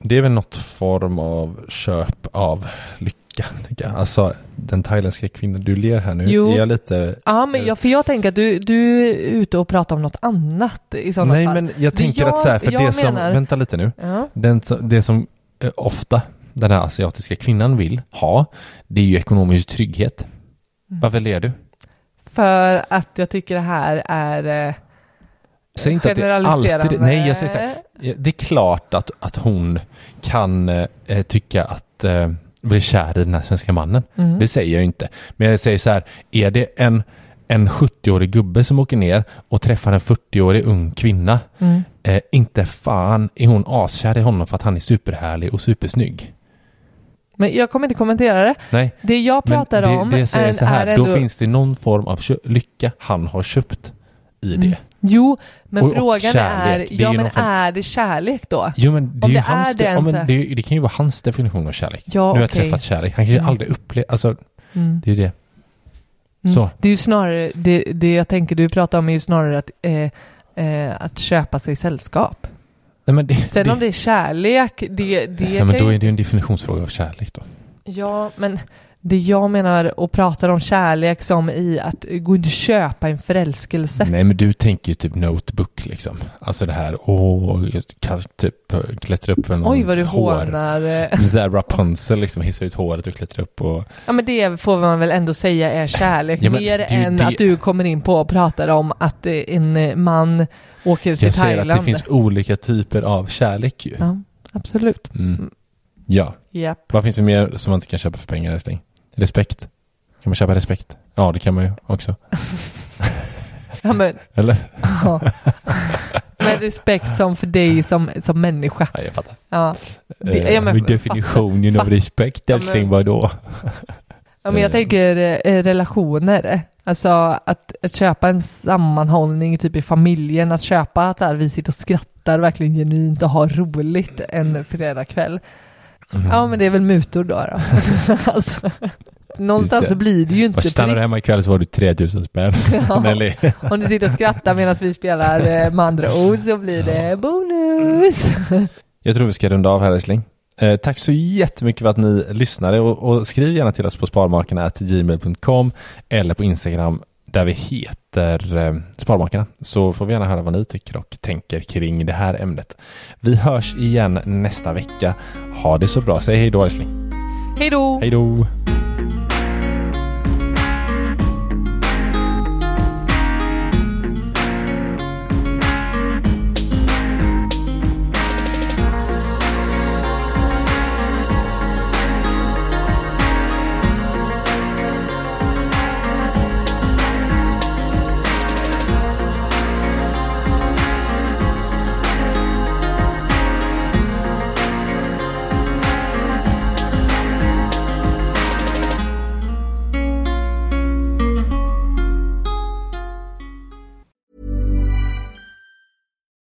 Det är väl något form av köp av lycka. Tänker jag. Alltså den thailändska kvinnan, du ler här nu. Jo. Är jag lite... Ja, men jag, för jag tänker att du, du är ute och pratar om något annat i sådana Nej fall. men jag tänker jag- att så här, för det som, menar- vänta lite nu. Ja. Den, det som eh, ofta den här asiatiska kvinnan vill ha, det är ju ekonomisk trygghet. Mm. Varför ler du? För att jag tycker det här är eh, Säg inte att det alltid... Nej, jag säger så här, Det är klart att, att hon kan eh, tycka att eh, bli kär i den här svenska mannen. Mm. Det säger jag inte. Men jag säger så här, är det en, en 70-årig gubbe som åker ner och träffar en 40-årig ung kvinna, Mm. eh, inte fan är hon askär i honom för att han är superhärlig och supersnygg. Men jag kommer inte kommentera det. Nej, Det jag pratar det, om det säger är, så här, är då ändå... finns det någon form av lycka han har köpt i Mm. det. Jo, men Och- och frågan kärlek, är, det är ja ju men form- är det kärlek då? Jo men det är Om det hans, är det ja, en men det, det kan ju vara hans definition av kärlek. Ja, nu har jag träffat kärlek, han kanske Mm. aldrig upplevt, alltså Mm. det är ju det. Mm. Så. Det är ju snarare, det, det jag tänker du pratar om är ju snarare att, eh, eh, att köpa sig sällskap. Nej, men det, Sen det, om det är kärlek, det, det kan men då är det ju en definitionsfråga av kärlek då. Ja, men det jag menar och pratar om kärlek som i att gå inte köpa en förälskelse. Nej men du tänker ju typ notebook liksom. Alltså det här, åh, jag kan typ eh, klättra upp för någons Oj vad du hår. hånar. Sådär Rapunzel liksom, hissa ut håret och klättra upp och... Ja men det får man väl ändå säga är kärlek. Ja, mer än det- att du kommer in på och pratar om att eh, en eh, man åker till Jag säger Thailand. att det finns olika typer av kärlek ju. Ja, absolut. Mm. Ja. Japp. Vad finns det mer som man inte kan köpa för pengar älskling? Respekt. Kan man köpa respekt? Ja, det kan man ju också. Ja, men, Eller? ja. Med respekt som för dig som, som människa. Ja, jag fattar. Ja. Det- Eh, ja, men med definitionen fatt- av respekt Ja, älskling, men- vad då? Ja, men jag Eh. tänker eh, relationer. Alltså att, att köpa en sammanhållning typ i familjen, att köpa att vi sitter och skrattar verkligen genuint och har roligt en fredagkväll. Mm. Ja men det är väl mutor då. då. alltså, någonstans blir det ju inte Vad stannar du hemma ikväll så var du 3000 spänn. Ja. Om du sitter och skrattar medan vi spelar eh, med andra ord så blir det bonus. Jag tror vi ska runda av här älskling. Eh, tack så jättemycket för att ni lyssnade och, och skriv gärna till oss på sparmakarna.gmail.com eller på Instagram där vi heter eh, Sparmakarna så får vi gärna höra vad ni tycker och tänker kring det här ämnet. Vi hörs igen nästa vecka. Ha det så bra. Säg hej då älskling. Hej då! Hej då!